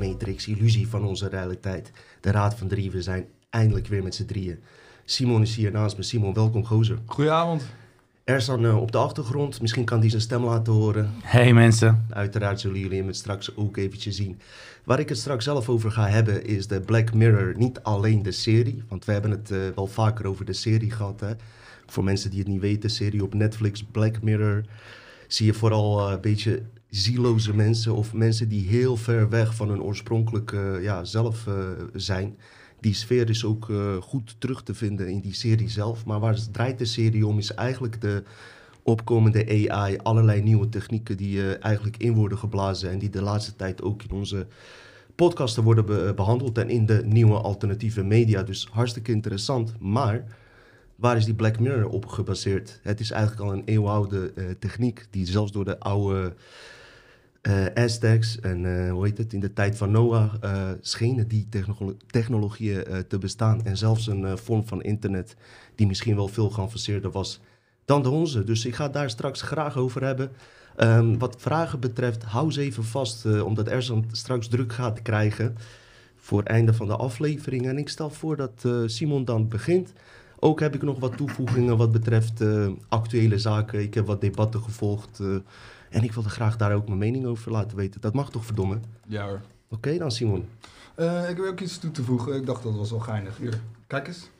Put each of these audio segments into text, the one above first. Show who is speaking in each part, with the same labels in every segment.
Speaker 1: Matrix, illusie van onze realiteit. De Raad van Drie, we zijn eindelijk weer met z'n drieën. Simon is hier naast me. Simon, welkom gozer.
Speaker 2: Goedenavond.
Speaker 1: Ersan uh, op de achtergrond, misschien kan hij zijn stem laten horen.
Speaker 3: Hey mensen.
Speaker 1: Uiteraard zullen jullie hem het straks ook eventjes zien. Waar ik het straks zelf over ga hebben is de Black Mirror. Niet alleen de serie, want we hebben het uh, wel vaker over de serie gehad. Hè? Voor mensen die het niet weten, serie op Netflix, Black Mirror. Zie je vooral uh, een beetje zieloze mensen of mensen die heel ver weg van hun oorspronkelijke ja, zelf zijn die sfeer is ook uh, goed terug te vinden in die serie zelf. Maar waar draait de serie om is eigenlijk de opkomende AI, allerlei nieuwe technieken die uh, eigenlijk in worden geblazen en die de laatste tijd ook in onze podcasten worden be behandeld en in de nieuwe alternatieve media. Dus hartstikke interessant. Maar waar is die Black Mirror op gebaseerd? Het is eigenlijk al een eeuwenoude techniek die zelfs door de oude uh, Aztecs en uh, hoe heet het, in de tijd van Noah uh, schenen die technolo technologieën te bestaan. En zelfs een vorm van internet die misschien wel veel geavanceerder was dan de onze. Dus ik ga daar straks graag over hebben. Um, wat vragen betreft, hou ze even vast, omdat Ersan straks druk gaat krijgen voor het einde van de aflevering. En ik stel voor dat Simon dan begint. Ook heb ik nog wat toevoegingen wat betreft actuele zaken. Ik heb wat debatten gevolgd en ik wilde graag daar ook mijn mening over laten weten. Dat mag toch, verdomme?
Speaker 2: Ja hoor.
Speaker 1: Oké okay, dan, Simon.
Speaker 2: Uh, ik wil ook iets toe te voegen. Ik dacht dat was wel geinig. Hier, kijk eens.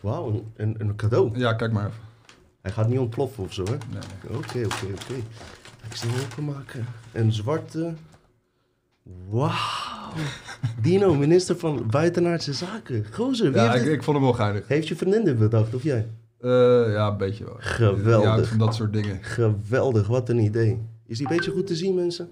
Speaker 1: Wauw, een, een cadeau.
Speaker 2: Ja, kijk maar even.
Speaker 1: Hij gaat niet ontploffen of zo, hè?
Speaker 2: Nee.
Speaker 1: Oké, oké, oké. Ik zal hem openmaken. Een zwarte... Wauw. Dino, minister van Buitenaardse Zaken. Gozer, wie
Speaker 2: ja, ik vond hem wel geinig.
Speaker 1: Heeft je vriendin dit bedacht, of jij?
Speaker 2: Uh, ja, een beetje wel.
Speaker 1: Geweldig.
Speaker 2: Ja, dat soort dingen.
Speaker 1: Geweldig, wat een idee. Is die een beetje goed te zien, mensen?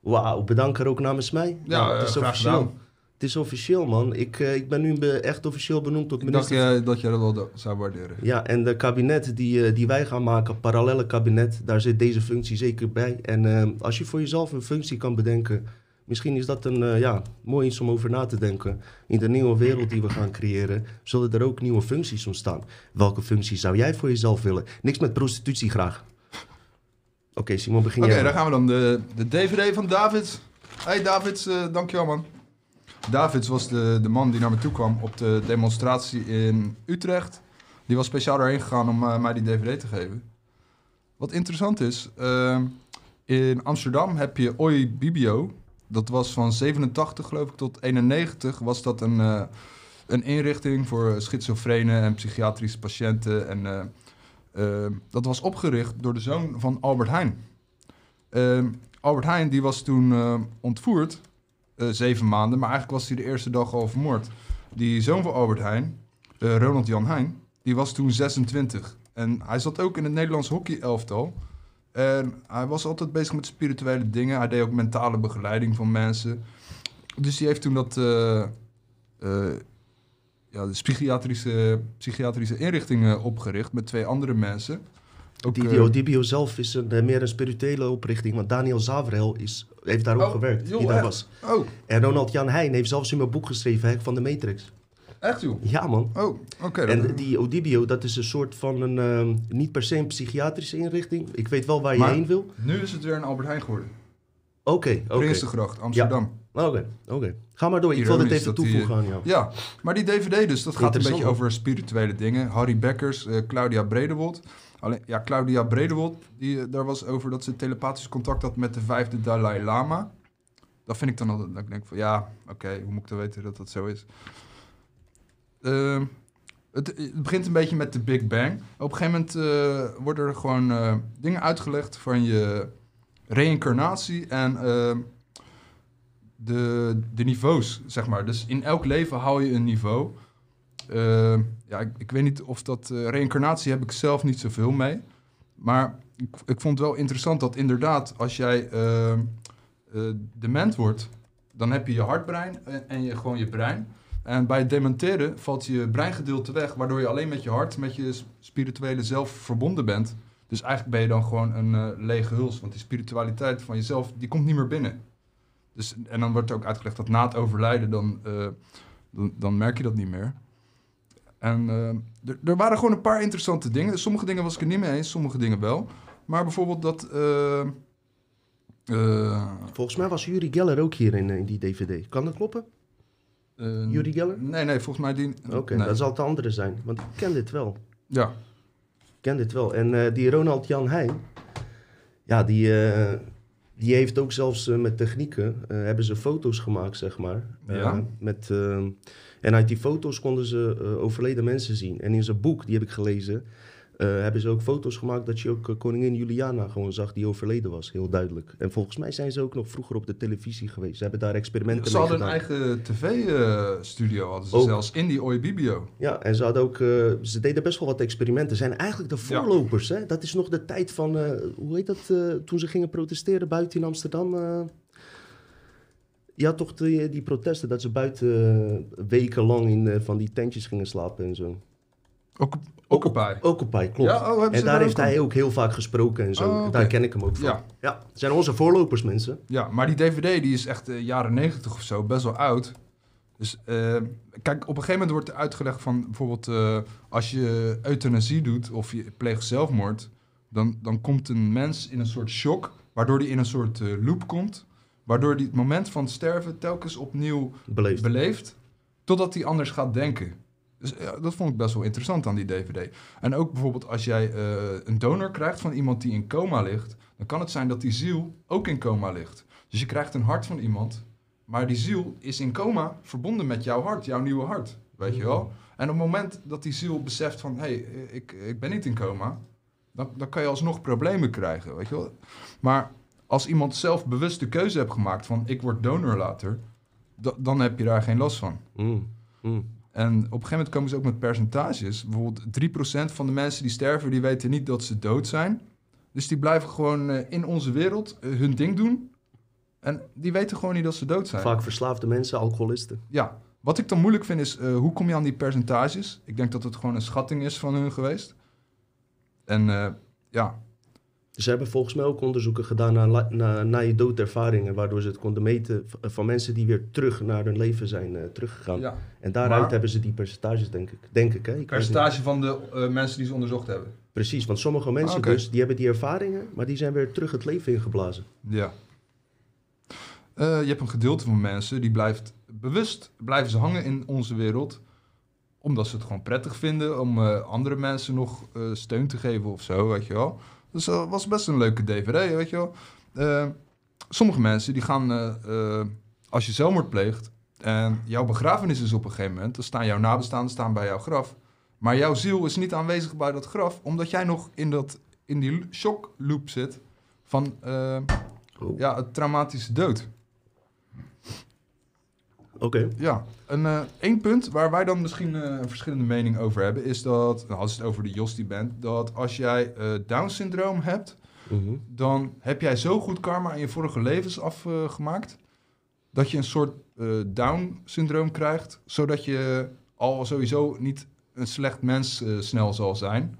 Speaker 1: Wauw, bedank er ook namens mij.
Speaker 2: Ja, nou, het is officieel.
Speaker 1: Het is officieel, man. Ik, uh, ik ben nu echt officieel benoemd tot minister.
Speaker 2: Ik dacht uh, dat je dat wel zou waarderen.
Speaker 1: Ja, en de kabinet die, die wij gaan maken, parallele kabinet, daar zit deze functie zeker bij. En als je voor jezelf een functie kan bedenken, misschien is dat een ja, mooi iets om over na te denken. In de nieuwe wereld die we gaan creëren, zullen er ook nieuwe functies ontstaan. Welke functie zou jij voor jezelf willen? Niks met prostitutie graag. Oké, okay, Simon, begin
Speaker 2: Oké, okay, dan gaan we dan. De, de DVD van Davids. Hey Davids, uh, dankjewel man. Davids was de, de man die naar me toe kwam op de demonstratie in Utrecht. Die was speciaal daarheen gegaan om uh, mij die DVD te geven. Wat interessant is, uh, in Amsterdam heb je Oi Bibio. Dat was van 87 geloof ik tot 91 was dat een, uh, een inrichting voor schizofrenen en psychiatrische patiënten en uh, dat was opgericht door de zoon van Albert Heijn. Uh, Albert Heijn die was toen uh, ontvoerd, eh, zeven maanden, maar eigenlijk was hij de eerste dag al vermoord. Die zoon van Albert Heijn, Ronald Jan Heijn, die was toen 26. En hij zat ook in het Nederlands hockey-elftal. En hij was altijd bezig met spirituele dingen. Hij deed ook mentale begeleiding van mensen. Dus die heeft toen dat ja, de psychiatrische, psychiatrische inrichtingen opgericht met twee andere mensen.
Speaker 1: Ook, Dibio zelf is een, meer een spirituele oprichting, want Daniel Zavrel is, heeft daar ook
Speaker 2: oh,
Speaker 1: gewerkt.
Speaker 2: Joh,
Speaker 1: die daar was.
Speaker 2: Oh.
Speaker 1: En Ronald Jan Heijn heeft zelfs in mijn boek geschreven, Hek van de Matrix.
Speaker 2: Echt joh?
Speaker 1: Ja man.
Speaker 2: Oh, oké. Okay,
Speaker 1: en die Odibio, dat is een soort van een, uh, niet per se een psychiatrische inrichting. Ik weet wel waar je
Speaker 2: maar
Speaker 1: heen wil.
Speaker 2: nu is het weer een Albert Heijn geworden.
Speaker 1: Oké, okay, oké. Okay.
Speaker 2: Amsterdam.
Speaker 1: Oké, oké. Ga maar door. Ik wil dit even toevoegen aan jou.
Speaker 2: Ja, maar die DVD dus, dat gaat een beetje over spirituele dingen. Harry Beckers, uh, Claudia Bredewold. Alleen, ja, Claudia Bredewold, die, daar was over dat ze telepathisch contact had met de vijfde Dalai Lama. Dat vind ik dan altijd, dat ik denk van, ja, oké, okay, hoe moet ik dan weten dat dat zo is? Uh, het, begint een beetje met de Big Bang. Op een gegeven moment uh, worden er gewoon uh, dingen uitgelegd van je reïncarnatie en uh, de, de niveaus, zeg maar. Dus in elk leven hou je een niveau. Uh, ja, ik, ik, weet niet of dat... Uh, reïncarnatie heb ik zelf niet zoveel mee. Maar ik, ik vond het wel interessant dat inderdaad... als jij uh, dement wordt... dan heb je je hartbrein en, en je, gewoon je brein. En bij het dementeren valt je breingedeelte weg... waardoor je alleen met je hart, met je spirituele zelf verbonden bent... Dus eigenlijk ben je dan gewoon een uh, lege huls. Want die spiritualiteit van jezelf, die komt niet meer binnen. Dus, en dan wordt ook uitgelegd dat na het overlijden, dan, uh, dan, dan, merk je dat niet meer. En uh, er waren gewoon een paar interessante dingen. Sommige dingen was ik er niet mee eens, sommige dingen wel. Maar bijvoorbeeld dat Eh,
Speaker 1: Volgens mij was Yuri Geller ook hier in, eh, in die DVD. Kan dat kloppen? Yuri Geller?
Speaker 2: Nee, nee, volgens mij die...
Speaker 1: Oké,
Speaker 2: nee.
Speaker 1: dat zal het de andere zijn. Want ik ken dit wel.
Speaker 2: Ja,
Speaker 1: Ik ken dit wel. En eh, die Ronald Jan Heijn, ja, die, eh, die heeft ook zelfs eh, met technieken, hebben ze foto's gemaakt, zeg maar.
Speaker 2: Ja?
Speaker 1: met, eh, en uit die foto's konden ze overleden mensen zien. En in zijn boek, die heb ik gelezen, hebben ze ook foto's gemaakt dat je ook eh, koningin Juliana gewoon zag die overleden was, heel duidelijk. En volgens mij zijn ze ook nog vroeger op de televisie geweest. Ze hebben daar experimenten
Speaker 2: ze
Speaker 1: mee
Speaker 2: hadden een
Speaker 1: gedaan.
Speaker 2: eigen tv-studio, hadden ze
Speaker 1: Ook.
Speaker 2: zelfs, in die Oibibio.
Speaker 1: Ja, en ze hadden ook, eh, ze deden best wel wat experimenten. Zijn eigenlijk de
Speaker 2: Ja.
Speaker 1: voorlopers, hè? Dat is nog de tijd van, eh, hoe heet dat, eh, toen ze gingen protesteren buiten in Amsterdam. eh. had toch die, die protesten dat ze buiten eh, wekenlang in eh, van die tentjes gingen slapen en zo.
Speaker 2: Ook, Occupy.
Speaker 1: Occupy, klopt.
Speaker 2: Ja, oh,
Speaker 1: en daar heeft
Speaker 2: ook
Speaker 1: hij ook heel vaak gesproken en zo.
Speaker 2: Oh, oké.
Speaker 1: Daar ken ik hem ook van.
Speaker 2: Ja.
Speaker 1: Ja, zijn onze voorlopers, mensen.
Speaker 2: Ja, maar die DVD die is echt eh, jaren 90 of zo, best wel oud. Dus eh, kijk, op een gegeven moment wordt er uitgelegd van bijvoorbeeld eh, als je euthanasie doet of je pleegt zelfmoord, dan, dan komt een mens in een soort shock, waardoor hij in een soort loop komt, waardoor hij het moment van sterven telkens opnieuw
Speaker 1: Beleefd.
Speaker 2: beleeft, totdat hij anders gaat denken. Dus dat vond ik best wel interessant aan die DVD. En ook bijvoorbeeld als jij eh, een donor krijgt van iemand die in coma ligt, dan kan het zijn dat die ziel ook in coma ligt. Dus je krijgt een hart van iemand, maar die ziel is in coma verbonden met jouw hart, jouw nieuwe hart. Weet je wel? En op het moment dat die ziel beseft van, hé, hey, ik, ik ben niet in coma, dan, dan kan je alsnog problemen krijgen, weet je wel? Maar als iemand zelf bewust de keuze heeft gemaakt van, ik word donor later, da- dan heb je daar geen last van.
Speaker 1: Mm, mm.
Speaker 2: En op een gegeven moment komen ze ook met percentages. Bijvoorbeeld 3% van de mensen die sterven, die weten niet dat ze dood zijn. Dus die blijven gewoon eh, in onze wereld eh, hun ding doen. En die weten gewoon niet dat ze dood zijn.
Speaker 1: Vaak verslaafde mensen, alcoholisten.
Speaker 2: Ja, wat ik dan moeilijk vind is, eh, hoe kom je aan die percentages? Ik denk dat het gewoon een schatting is van hun geweest. En ja,
Speaker 1: ze hebben volgens mij ook onderzoeken gedaan naar, naar, naar je doodervaringen, waardoor ze het konden meten v- van mensen die weer terug naar hun leven zijn eh, teruggegaan.
Speaker 2: ja.
Speaker 1: En daaruit
Speaker 2: Maar-
Speaker 1: hebben ze die percentages, denk ik. Denk ik, hè? Ik
Speaker 2: percentage van de eh, mensen die ze onderzocht hebben.
Speaker 1: Precies, want sommige mensen
Speaker 2: Ah,
Speaker 1: dus, die hebben die ervaringen, maar die zijn weer terug het leven ingeblazen.
Speaker 2: Ja. Eh, je hebt een gedeelte van mensen die blijft bewust blijven ze hangen in onze wereld. Omdat ze het gewoon prettig vinden om eh, andere mensen nog eh, steun te geven of zo, weet je wel. Dus dat was best een leuke DVD, weet je wel. Eh, sommige mensen die gaan, eh, eh, als je zelfmoord pleegt en jouw begrafenis is op een gegeven moment, dan staan jouw nabestaanden staan bij jouw graf. Maar jouw ziel is niet aanwezig bij dat graf, omdat jij nog in, dat, in die shock loop zit van eh,
Speaker 1: Oh.
Speaker 2: ja, het traumatische dood.
Speaker 1: Oké.
Speaker 2: Ja, en eh, één punt waar wij dan misschien eh, een verschillende mening over hebben, is dat, nou, als het over de Jostie bent, dat als jij eh Down-syndroom hebt,
Speaker 1: Mhm.
Speaker 2: dan heb jij zo goed karma in je vorige levens afgemaakt, dat je een soort Down-syndroom krijgt, zodat je al sowieso niet een slecht mens snel zal zijn.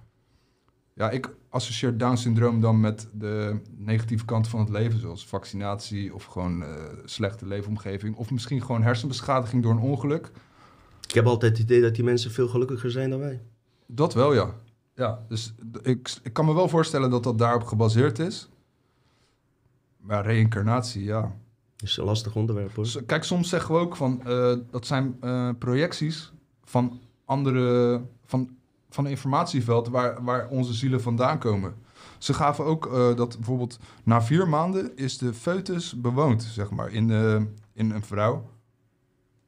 Speaker 2: Ja, ik associeer Down-syndroom dan met de negatieve kant van het leven, zoals vaccinatie of gewoon eh, slechte leefomgeving, of misschien gewoon hersenbeschadiging door een ongeluk.
Speaker 1: Ik heb altijd het idee dat die mensen veel gelukkiger zijn dan wij.
Speaker 2: Dat wel, ja. Ja, dus ik, ik kan me wel voorstellen dat dat daarop gebaseerd is. Maar reïncarnatie, ja.
Speaker 1: Is een lastig onderwerp hoor.
Speaker 2: Kijk, soms zeggen we ook van eh, dat zijn eh, projecties van andere van, van een informatieveld waar, waar onze zielen vandaan komen. Ze gaven ook eh, dat bijvoorbeeld na vier maanden is de foetus bewoond, zeg maar, in, eh, in een vrouw.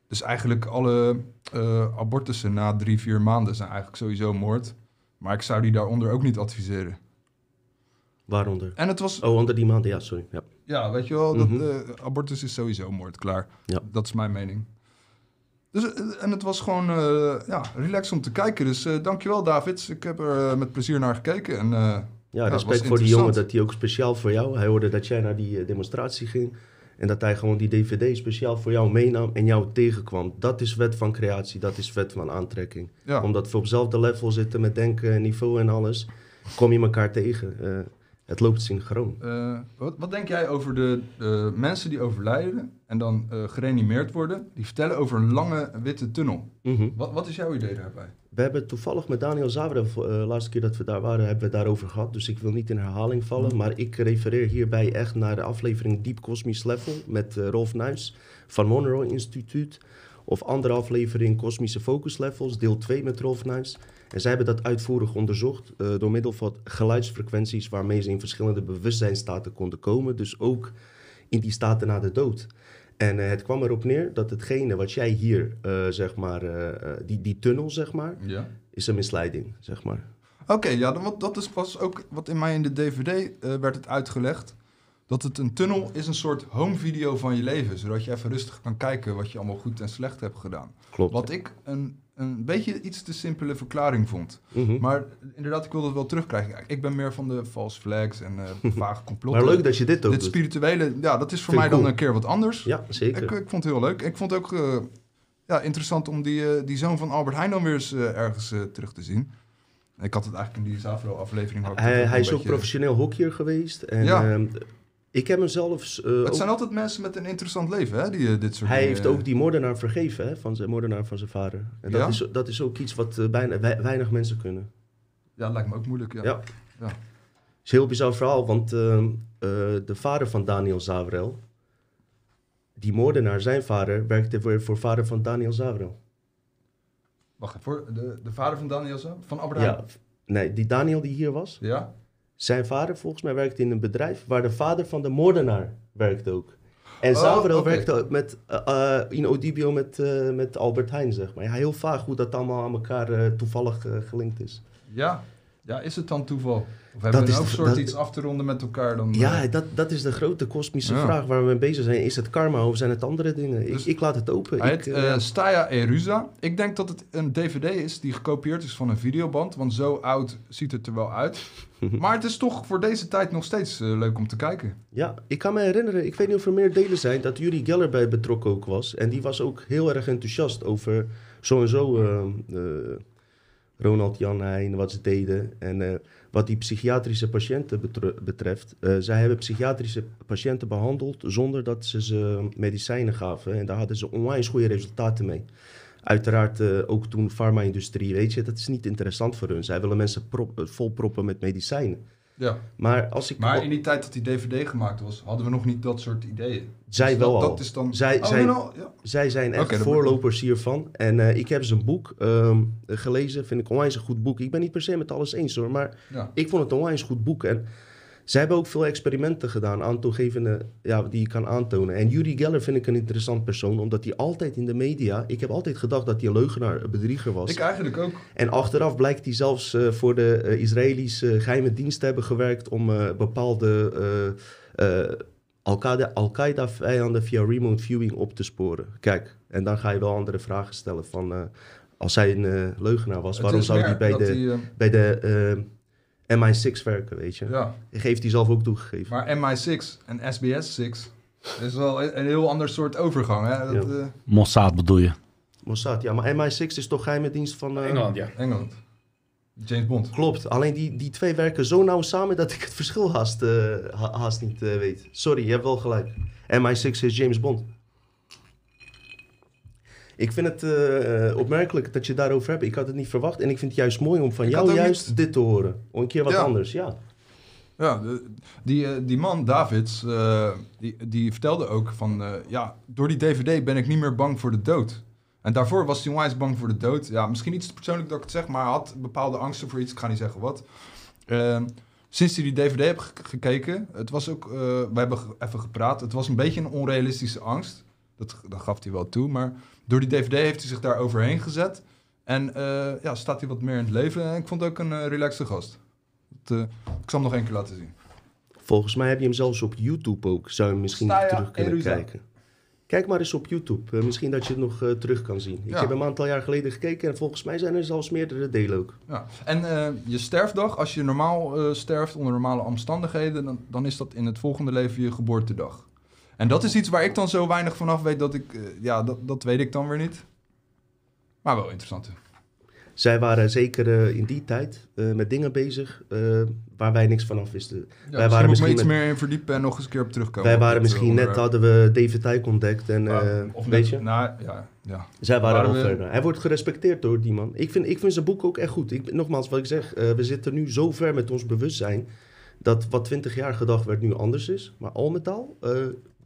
Speaker 2: Dus eigenlijk alle eh, abortussen na drie, vier maanden zijn eigenlijk sowieso moord. Maar ik zou die daaronder ook niet adviseren.
Speaker 1: Waaronder?
Speaker 2: En het was,
Speaker 1: Oh, onder die maanden, ja, sorry. Ja.
Speaker 2: ja, weet je wel, dat,
Speaker 1: Mhm.
Speaker 2: abortus is sowieso moord, klaar.
Speaker 1: Ja.
Speaker 2: Dat is mijn mening. Dus, eh, en het was gewoon uh, ja, relaxed om te kijken. Dus uh, dankjewel David. Ik heb er uh, met plezier naar gekeken. En,
Speaker 1: Ja,
Speaker 2: Ja,
Speaker 1: respect voor die jongen dat hij ook speciaal voor jou. Hij hoorde dat jij naar die eh, demonstratie ging. En dat hij gewoon die DVD speciaal voor jou meenam en jou tegenkwam. Dat is wet van creatie, dat is wet van aantrekking.
Speaker 2: ja.
Speaker 1: Omdat we op hetzelfde level zitten met denken en niveau en alles, kom je elkaar tegen. Eh, Het loopt synchroon.
Speaker 2: Eh, wat, wat denk jij over de, de mensen die overlijden en dan eh, gereanimeerd worden? Die vertellen over een lange witte tunnel.
Speaker 1: Mhm.
Speaker 2: Wat, wat is jouw idee daarbij?
Speaker 1: We hebben toevallig met Daniel Zavrel, de laatste keer dat we daar waren, hebben we daarover gehad. Dus ik wil niet in herhaling vallen.
Speaker 2: Mhm.
Speaker 1: Maar ik refereer hierbij echt naar de aflevering Deep Cosmic Level met eh, Rolf Nuis van Monroe Instituut. Of andere aflevering Kosmische Focus Levels, deel 2 met Rolf Nuis. En zij hebben dat uitvoerig onderzocht eh, door middel van geluidsfrequenties waarmee ze in verschillende bewustzijnstaten konden komen. Dus ook in die staten na de dood. En eh, het kwam erop neer dat hetgene wat jij hier, eh, zeg maar, die, die tunnel, zeg maar,
Speaker 2: Ja.
Speaker 1: is een misleiding, zeg maar.
Speaker 2: Oké, ja, dan, wat- dat is pas ook wat in mij in de DVD eh, werd het uitgelegd. Dat het een tunnel is een soort home video van je leven. Zodat je even rustig kan kijken wat je allemaal goed en slecht hebt gedaan.
Speaker 1: Klopt.
Speaker 2: Wat ik een, een beetje iets te simpele verklaring vond.
Speaker 1: Mhm.
Speaker 2: Maar inderdaad, ik wil dat wel terugkrijgen. Ik ben meer van de false flags en eh vage complotten.
Speaker 1: Maar leuk dat je dit ook
Speaker 2: Dit spirituele, ja, dat is voor
Speaker 1: Vind
Speaker 2: mij dan
Speaker 1: cool.
Speaker 2: een keer wat anders.
Speaker 1: Ja, zeker.
Speaker 2: Ik, ik vond het heel leuk. Ik vond het ook eh, ja, interessant om die, eh, die zoon van Albert Heijn dan weer eens ergens terug te zien. Ik had het eigenlijk in die Zavro-aflevering
Speaker 1: hij hij is ook
Speaker 2: beetje-
Speaker 1: professioneel hockeyer geweest. En,
Speaker 2: Ja.
Speaker 1: Ik heb hem zelfs... eh,
Speaker 2: Het
Speaker 1: ook-
Speaker 2: zijn altijd mensen met een interessant leven, hè? Die eh, dit soort
Speaker 1: hij
Speaker 2: dingen-
Speaker 1: heeft ook die moordenaar vergeven, hè, van zijn moordenaar van zijn vader. En dat,
Speaker 2: Ja?
Speaker 1: is, dat is ook iets wat eh, bijna, wei- weinig mensen kunnen.
Speaker 2: Ja, lijkt me ook moeilijk, ja.
Speaker 1: Ja.
Speaker 2: Ja.
Speaker 1: Het is een heel bizar verhaal, want ehm, eh, de vader van Daniel Zavrel, die moordenaar, zijn vader, werkte voor, voor vader van Daniel Zavrel.
Speaker 2: Wacht voor de, de vader van Daniel? Van Heijn?
Speaker 1: Ja, nee, die Daniel die hier was,
Speaker 2: Ja?
Speaker 1: Zijn vader volgens mij werkte in een bedrijf waar de vader van de moordenaar werkte ook. En
Speaker 2: Oh,
Speaker 1: werkte ook met, eh, eh, in Odibio met, eh, met Albert Heijn, zeg maar. Ja, heel vaag hoe dat allemaal aan elkaar toevallig gelinkt is.
Speaker 2: Ja. Ja, is het dan toeval? Of hebben we
Speaker 1: is
Speaker 2: ook
Speaker 1: de-
Speaker 2: soort
Speaker 1: dat-
Speaker 2: iets af te ronden met elkaar dan?
Speaker 1: Ja,
Speaker 2: eh,
Speaker 1: dat, dat is de grote kosmische
Speaker 2: Ja.
Speaker 1: vraag waar we mee bezig zijn. Is het karma of zijn het andere dingen?
Speaker 2: Dus-
Speaker 1: ik, ik laat het open.
Speaker 2: Hij
Speaker 1: Ik, eh,
Speaker 2: eh, Staya Eruza. Ik denk dat het een DVD is die gekopieerd is van een videoband. Want zo oud ziet het er wel uit. maar het is toch voor deze tijd nog steeds leuk om te kijken.
Speaker 1: Ja, ik kan me herinneren, ik weet niet of er meer delen zijn, dat Yuri Geller bij betrokken ook was. En die was ook heel erg enthousiast over zo en zo eh, eh, Ronald Jan Heijn, wat ze deden. En eh, wat die psychiatrische patiënten betr- betreft, eh, zij hebben psychiatrische patiënten behandeld zonder dat ze ze medicijnen gaven. En daar hadden ze onwijs goede resultaten mee. Uiteraard eh, ook toen farma-industrie, weet je, dat is niet interessant voor hun. Zij willen mensen prop, volproppen met medicijnen.
Speaker 2: Ja.
Speaker 1: Maar als ik...
Speaker 2: Maar in die tijd dat die DVD gemaakt was, hadden we nog niet dat soort ideeën.
Speaker 1: zij
Speaker 2: Dus
Speaker 1: wel
Speaker 2: dat,
Speaker 1: al.
Speaker 2: Dat is dan...
Speaker 1: Zij-
Speaker 2: oh,
Speaker 1: zij-
Speaker 2: ja.
Speaker 1: Zij zijn echt voorlopers hiervan. En eh, ik heb zijn boek ehm, gelezen. Vind ik onwijs een goed boek. Ik ben niet per se met alles eens hoor. Maar
Speaker 2: ja.
Speaker 1: ik vond het een onwijs goed boek. En zij hebben ook veel experimenten gedaan. Aantoegevende, ja, die je kan aantonen. En Yuri Geller vind ik een interessant persoon. Omdat hij altijd in de media... Ik heb altijd gedacht dat hij een leugenaar, een bedrieger was.
Speaker 2: Ik eigenlijk ook.
Speaker 1: En achteraf blijkt hij zelfs eh, voor de eh, Israëlische geheime dienst te hebben gewerkt om eh, bepaalde Al-Qaeda- Al-Qaeda-vijanden via remote viewing op te sporen. Kijk, en dan ga je wel andere vragen stellen van... als hij een leugenaar was,
Speaker 2: Het
Speaker 1: waarom zou hij bij de,
Speaker 2: die,
Speaker 1: bij de MI6 werken, weet je?
Speaker 2: ja.
Speaker 1: Heeft hij zelf ook toegegeven.
Speaker 2: Maar MI6 en SBS 6 is wel een, een heel ander soort overgang. Hè? Dat,
Speaker 1: Ja.
Speaker 2: eh,
Speaker 3: Mossad bedoel je?
Speaker 1: Mossad, ja, maar MI6 is toch geheime dienst van... eh,
Speaker 3: Engeland, ja.
Speaker 2: Engeland. James Bond.
Speaker 1: Klopt, alleen die, die twee werken zo nauw samen dat ik het verschil haast, eh, ha- haast niet eh, weet. Sorry, je hebt wel gelijk. MI6 is James Bond. Ik vind het eh, opmerkelijk dat je daarover hebt. Ik had het niet verwacht en ik vind het juist mooi om van
Speaker 2: Ik
Speaker 1: jou juist
Speaker 2: niet-
Speaker 1: dit te horen. Om een keer wat
Speaker 2: Ja.
Speaker 1: anders, ja.
Speaker 2: Ja, de- die, eh, die man, Davids, eh, die, die vertelde ook van... ja, door die DVD ben ik niet meer bang voor de dood. En daarvoor was hij onwijs bang voor de dood. Ja, misschien iets persoonlijk dat ik het zeg, maar hij had bepaalde angsten voor iets. Ik ga niet zeggen wat. Sinds hij die DVD heeft ge- gekeken, het was ook... we hebben even gepraat. Het was een beetje een onrealistische angst. Dat, dat gaf hij wel toe, maar door die DVD heeft hij zich daar overheen gezet. En eh, ja, staat hij wat meer in het leven. En ik vond het ook een eh, relaxte gast. Het, eh, ik zal hem nog één keer laten zien.
Speaker 1: Volgens mij heb je hem zelfs op YouTube ook. Zou je hem misschien
Speaker 2: Staya
Speaker 1: terug kunnen
Speaker 2: Eruza.
Speaker 1: kijken. Kijk maar eens op YouTube. Misschien dat je het nog terug kan zien. Ik
Speaker 2: Ja.
Speaker 1: heb een aantal jaar geleden gekeken en volgens mij zijn er zelfs meerdere delen ook.
Speaker 2: Ja. En eh, je sterfdag, als je normaal eh, sterft onder normale omstandigheden, dan, dan is dat in het volgende leven je geboortedag. En dat is iets waar ik dan zo weinig vanaf weet dat ik, eh, ja, dat, dat weet ik dan weer niet. Maar wel interessant.
Speaker 1: Zij waren zeker eh, in die tijd eh, met dingen bezig waar wij niks van af wisten.
Speaker 2: Ja,
Speaker 1: wij
Speaker 2: misschien
Speaker 1: waren
Speaker 2: me
Speaker 1: misschien
Speaker 2: iets meer in verdiepen en nog eens een keer op terugkomen.
Speaker 1: wij waren misschien net, hadden we David Icke ontdekt en
Speaker 2: of
Speaker 1: weet
Speaker 2: net-
Speaker 1: je,
Speaker 2: Nou, ja, ja.
Speaker 1: zij waren al
Speaker 2: we-
Speaker 1: verder. Hij wordt gerespecteerd door die man. Ik vind, ik vind zijn boek ook echt goed. Ik, nogmaals, wat ik zeg, we zitten nu zo ver met ons bewustzijn dat wat 20 jaar gedacht werd nu anders is. Maar al met al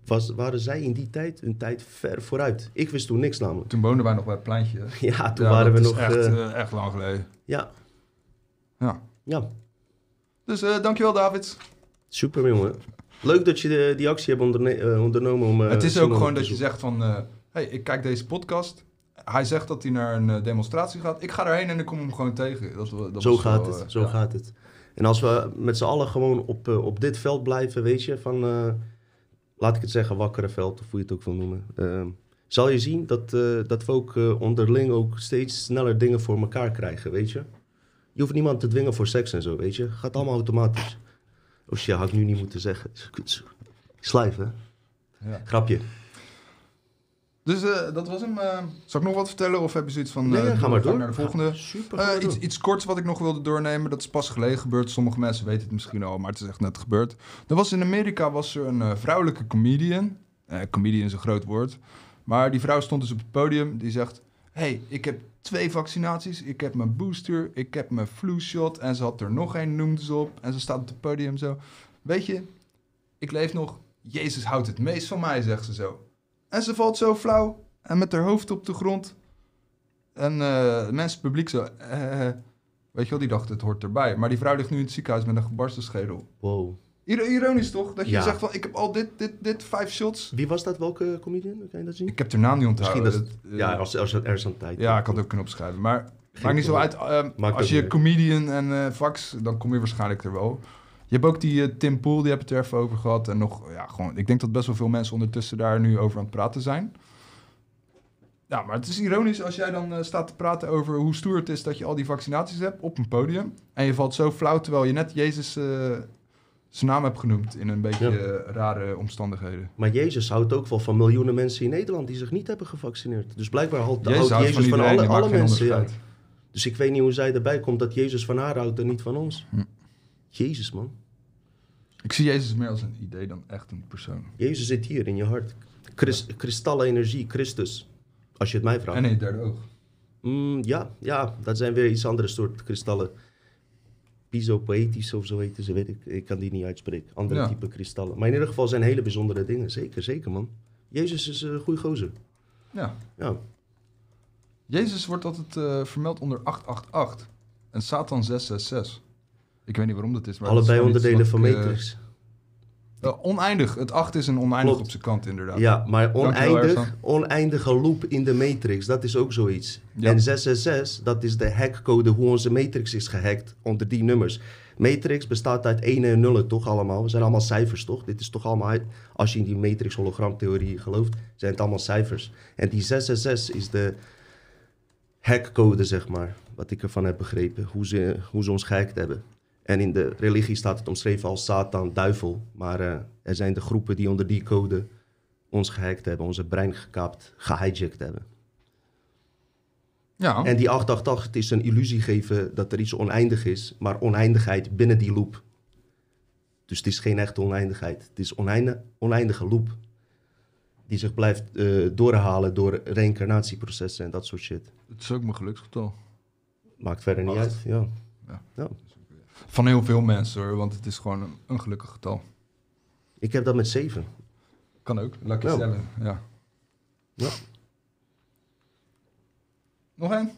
Speaker 1: was, waren zij in die tijd een tijd ver vooruit. Ik wist toen niks namelijk.
Speaker 2: Toen woonden wij nog bij het pleintje. hè?
Speaker 1: Ja, toen
Speaker 2: Ja,
Speaker 1: waren we nog...
Speaker 2: Echt,
Speaker 1: eh,
Speaker 2: eh, echt lang geleden.
Speaker 1: ja,
Speaker 2: Ja.
Speaker 1: ja,
Speaker 2: Dus eh, dankjewel, David.
Speaker 1: super jongen. Leuk dat je de- die actie hebt onderne- ondernomen om...
Speaker 2: het is ook gewoon dat je zegt van... hey, ik kijk deze podcast. Hij zegt dat hij naar een demonstratie gaat. Ik ga erheen en ik kom hem gewoon tegen. Dat, dat
Speaker 1: Zo gaat
Speaker 2: wel,
Speaker 1: het, zo
Speaker 2: ja.
Speaker 1: gaat het. En als we met z'n allen gewoon op, op dit veld blijven, weet je, van, laat ik het zeggen, wakkere veld, of hoe je het ook wil noemen, eh, zal je zien dat, eh, dat we ook eh, onderling ook steeds sneller dingen voor elkaar krijgen, weet je. Je hoeft niemand te dwingen voor seks en zo, weet je. Gaat allemaal automatisch. Oh shit, had ik nu niet moeten zeggen. Slijf, hè?
Speaker 2: Ja.
Speaker 1: Grapje.
Speaker 2: Dus eh, dat was hem. eh. zal ik nog wat vertellen of heb je zoiets van...
Speaker 1: Nee,
Speaker 2: eh,
Speaker 1: ga maar door.
Speaker 2: Naar de volgende.
Speaker 1: Super, ga maar
Speaker 2: iets, iets korts wat ik nog wilde doornemen. Dat is pas geleden gebeurd. Sommige mensen weten het misschien al, maar het is echt net gebeurd. Er was in Amerika was er een vrouwelijke comedian. Comedian is een groot woord. Maar die vrouw stond dus op het podium. Die zegt... hey, ik heb twee vaccinaties. Ik heb mijn booster. Ik heb mijn flu shot. En ze had er nog één, noemde ze op. En ze staat op het podium zo. Weet je, ik leef nog. Jezus houdt het meest van mij, zegt ze zo. En ze valt zo flauw. En met haar hoofd op de grond. En eh mensen, het publiek zo... eh, weet je wel, die dachten het hoort erbij. Maar die vrouw ligt nu in het ziekenhuis met een gebarsten schedel.
Speaker 1: Wow.
Speaker 2: Ir- Ironisch toch? Dat je
Speaker 1: Ja.
Speaker 2: zegt van, ik heb al dit, dit, dit, vijf shots.
Speaker 1: Wie was dat? Welke comedian? Kan je dat zien?
Speaker 2: Ik heb de naam niet
Speaker 1: Misschien
Speaker 2: onthouden.
Speaker 1: dat,
Speaker 2: Het, eh,
Speaker 1: ja, als, als er is aan tijd.
Speaker 2: ja, ik had ook kunnen opschrijven. Maar maakt niet zo uit. eh,
Speaker 1: Maakt
Speaker 2: als je comedian en eh fax, dan kom je waarschijnlijk er wel. Je hebt ook die eh, Tim Pool, die heb het er even over gehad. En nog, ja, gewoon, ik denk dat best wel veel mensen ondertussen daar nu over aan het praten zijn. Ja, maar het is ironisch als jij dan eh, staat te praten over hoe stoer het is dat je al die vaccinaties hebt op een podium. En je valt zo flauw terwijl je net Jezus eh, zijn naam hebt genoemd in een beetje
Speaker 1: Ja.
Speaker 2: rare omstandigheden.
Speaker 1: Maar Jezus houdt ook wel van miljoenen mensen in Nederland die zich niet hebben gevaccineerd. Dus blijkbaar houdt
Speaker 2: Jezus
Speaker 1: houdt
Speaker 2: houdt
Speaker 1: Jezus van, alle, mensen. Ja. Dus ik weet niet hoe zij erbij komt dat Jezus van haar houdt en niet van ons.
Speaker 2: Hm.
Speaker 1: Jezus, man.
Speaker 2: Ik zie Jezus meer als een idee dan echt een persoon.
Speaker 1: Jezus zit hier in je hart. Chris, kristallen energie, Christus. Als je het mij vraagt.
Speaker 2: En in het derde oog.
Speaker 1: Mm, ja, ja, dat zijn weer iets andere soort kristallen. Pisopoetisch of zo heten ze, weet ik. Ik kan die niet uitspreken. Andere
Speaker 2: Ja.
Speaker 1: type kristallen. Maar in ieder geval zijn hele bijzondere dingen. Zeker, zeker, man. Jezus is een goede gozer.
Speaker 2: Ja.
Speaker 1: Ja.
Speaker 2: Jezus wordt altijd eh, vermeld onder 888 en Satan 666. Ik weet niet waarom dat is. Maar dat is
Speaker 1: Allebei onderdelen van
Speaker 2: ik, eh,
Speaker 1: Matrix.
Speaker 2: oneindig. Het 8 is een oneindig
Speaker 1: Klopt.
Speaker 2: op zijn kant inderdaad.
Speaker 1: Ja, maar oneindig, oneindige loop in de matrix, dat is ook zoiets.
Speaker 2: Ja.
Speaker 1: En 666, dat is de hackcode hoe onze matrix is gehackt onder die nummers. Matrix bestaat uit 1 en 0 toch allemaal. We zijn allemaal cijfers toch? Dit is toch allemaal, als je in die matrix hologramtheorie gelooft, zijn het allemaal cijfers. En die 666 is de hackcode, zeg maar, wat ik ervan heb begrepen, hoe ze, hoe ze ons gehackt hebben. En in de religie staat het omschreven als Satan, duivel. Maar eh, er zijn de groepen die onder die code ons gehackt hebben, onze brein gekaapt, gehijacked hebben.
Speaker 2: Ja.
Speaker 1: En die 888 is een illusie geven dat er iets oneindig is, maar oneindigheid binnen die loop. Dus het is geen echte oneindigheid. Het is oneindige, oneindige loop. Die zich blijft eh, doorhalen door reïncarnatieprocessen en dat soort shit.
Speaker 2: Het is ook mijn geluksgetal.
Speaker 1: Maakt verder niet
Speaker 2: Acht.
Speaker 1: uit. Ja.
Speaker 2: Ja.
Speaker 1: Ja.
Speaker 2: Van heel veel mensen hoor, want het is gewoon een, een gelukkig getal.
Speaker 1: Ik heb dat met 7.
Speaker 2: Kan ook. Lucky
Speaker 1: Ja.
Speaker 2: seven, ja.
Speaker 1: Ja.
Speaker 2: Nog één?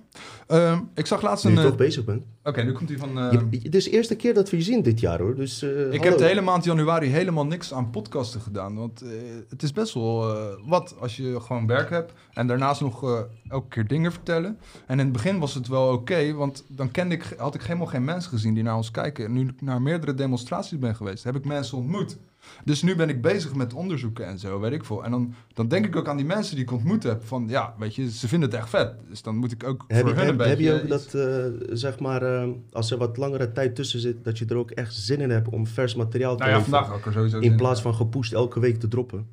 Speaker 2: Ehm, ik zag laatst
Speaker 1: Nu
Speaker 2: een...
Speaker 1: je
Speaker 2: eh,
Speaker 1: toch bezig bent.
Speaker 2: Oké, nu komt hij van... eh,
Speaker 1: Je- je- het is de eerste keer dat we je zien dit jaar hoor. Dus, eh,
Speaker 2: Ik
Speaker 1: hallo.
Speaker 2: heb de hele maand januari helemaal niks aan podcasten gedaan. Want eh, het is best wel eh, wat als je gewoon werk hebt. En daarnaast nog eh, elke keer dingen vertellen. En in het begin was het wel oké. want dan kende ik, had ik helemaal geen mensen gezien die naar ons kijken. En nu ik naar meerdere demonstraties ben geweest, heb ik mensen ontmoet. Dus nu ben ik bezig met onderzoeken en zo, weet ik veel. En dan, dan denk ik ook aan die mensen die ik ontmoet heb. Van ja, weet je, ze vinden het echt vet. Dus dan moet ik ook
Speaker 1: Heb
Speaker 2: voor
Speaker 1: je,
Speaker 2: hun een
Speaker 1: heb, heb
Speaker 2: beetje
Speaker 1: je ook
Speaker 2: iets-
Speaker 1: dat, eh, zeg maar, eh, als er wat langere tijd tussen zit, dat je er ook echt zin in hebt om vers materiaal te
Speaker 2: Nou ja, vandaag er sowieso
Speaker 1: In plaats van gepusht elke week te droppen.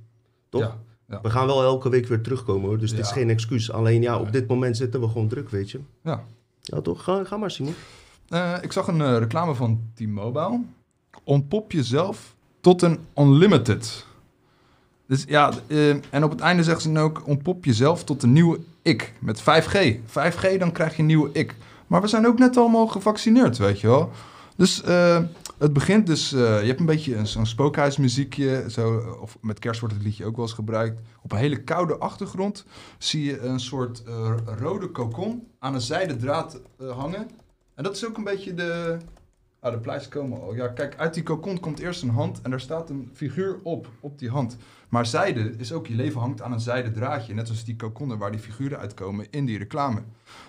Speaker 1: Toch?
Speaker 2: Ja, ja.
Speaker 1: We gaan wel elke week weer terugkomen hoor, dus het is geen excuus. Alleen ja, op dit moment zitten we gewoon druk, weet je.
Speaker 2: Ja.
Speaker 1: Ja, toch? Ga, ga maar, Simon.
Speaker 2: Eh, ik zag een reclame van T-Mobile. Ontpop jezelf tot een unlimited. Dus ja, eh, en op het einde zegt ze dan ook: ontpop jezelf tot een nieuwe ik. Met 5G. 5G, dan krijg je een nieuwe ik. Maar we zijn ook net allemaal gevaccineerd, weet je wel. Dus eh, het begint dus, eh, je hebt een beetje zo'n spookhuismuziekje, zo, of met kerst wordt het liedje ook wel eens gebruikt. Op een hele koude achtergrond zie je een soort rode kokon aan een zijden draad hangen. En dat is ook een beetje de... Ah, de pleisters komen al. Ja, kijk, uit die kokon komt eerst een hand en daar staat een figuur op, op die hand. Maar zijde is ook, je leven hangt aan een zijden draadje. Net zoals die kokonnen waar die figuren uitkomen in die reclame.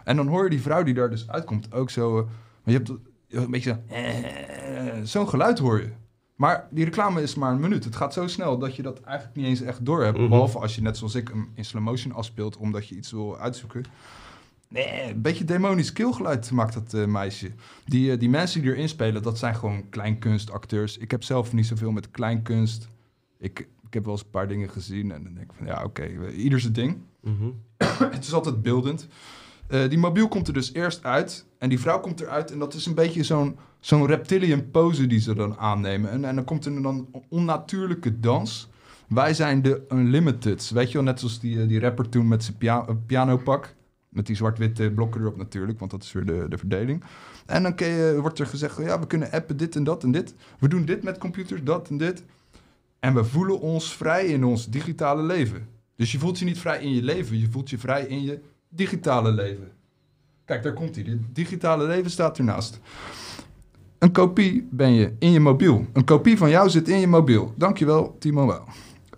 Speaker 2: En dan hoor je die vrouw die daar dus uitkomt ook zo... eh, maar je hebt een beetje zo... eh, Zo'n geluid hoor je. Maar die reclame is maar een minuut. Het gaat zo snel dat je dat eigenlijk niet eens echt door hebt.
Speaker 1: Mhm.
Speaker 2: Behalve als je net zoals ik hem in slow motion afspeelt omdat je iets wil uitzoeken. Nee, een beetje demonisch keelgeluid maakt dat eh, meisje. Die, eh, die mensen die erin spelen, dat zijn gewoon kleinkunstacteurs. Ik heb zelf niet zoveel met kleinkunst. Ik, ik heb wel eens een paar dingen gezien en dan denk ik van ja, oké, ieder zijn ding.
Speaker 1: Mhm.
Speaker 2: Het is altijd beeldend. Eh, die mobiel komt er dus eerst uit. En die vrouw komt eruit. En dat is een beetje zo'n zo'n reptilian pose die ze dan aannemen. En, en dan komt er dan een onnatuurlijke dans. Wij zijn de Unlimiteds. Weet je wel, net zoals die, die rapper toen met zijn pia eh, pianopak. Met die zwart-witte blokken erop natuurlijk, want dat is weer de, de verdeling. En dan je, wordt er gezegd, ja, we kunnen appen dit en dat en dit. We doen dit met computers, dat en dit. En we voelen ons vrij in ons digitale leven. Dus je voelt je niet vrij in je leven, je voelt je vrij in je digitale leven. Kijk, daar komt hij. Het digitale leven staat ernaast. Een kopie ben je in je mobiel. Een kopie van jou zit in je mobiel. Dankjewel, T-Mobile.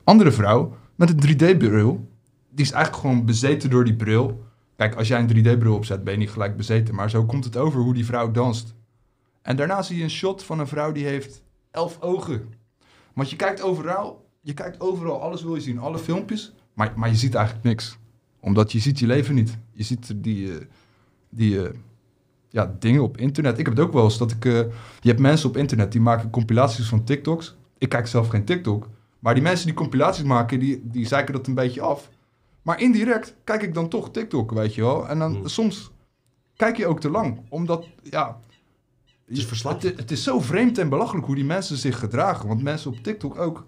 Speaker 2: Andere vrouw met een 3D-bril. Die is eigenlijk gewoon bezeten door die bril. Kijk, als jij een 3D-bril opzet, ben je niet gelijk bezeten. Maar zo komt het over hoe die vrouw danst. En daarna zie je een shot van een vrouw die heeft elf ogen. Want je kijkt overal, je kijkt overal, alles wil je zien, alle filmpjes. Maar, maar je ziet eigenlijk niks. Omdat je ziet je leven niet. Je ziet die, eh, die eh, ja, dingen op internet. Ik heb het ook wel eens dat ik... eh, je hebt mensen op internet die maken compilaties van TikToks. Ik kijk zelf geen TikTok. Maar die mensen die compilaties maken, die, die zeiken dat een beetje af. Maar indirect kijk ik dan toch TikTok, weet je wel. En dan
Speaker 1: Hmm.
Speaker 2: soms kijk je ook te lang. Omdat, ja...
Speaker 1: Het is.
Speaker 2: Het, het is zo vreemd en belachelijk hoe die mensen zich gedragen. Want mensen op TikTok ook...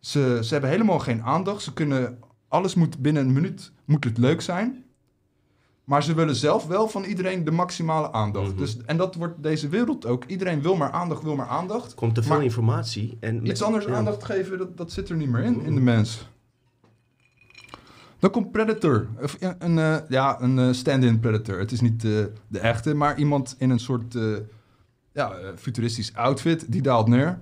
Speaker 2: Ze, ze hebben helemaal geen aandacht. Ze kunnen... Alles moet binnen een minuut moet het leuk zijn. Maar ze willen zelf wel van iedereen de maximale aandacht.
Speaker 1: Mhm.
Speaker 2: dus, en dat wordt deze wereld ook. Iedereen wil maar aandacht, wil maar aandacht.
Speaker 1: Komt te veel informatie. En
Speaker 2: Iets anders
Speaker 1: ja.
Speaker 2: aandacht geven, dat, dat zit er niet meer in, in de mens. Dan komt Predator. Of een, een, eh, ja, een eh, stand-in Predator. Het is niet eh, de echte, maar iemand in een soort eh, ja, eh, futuristisch outfit. Die daalt neer.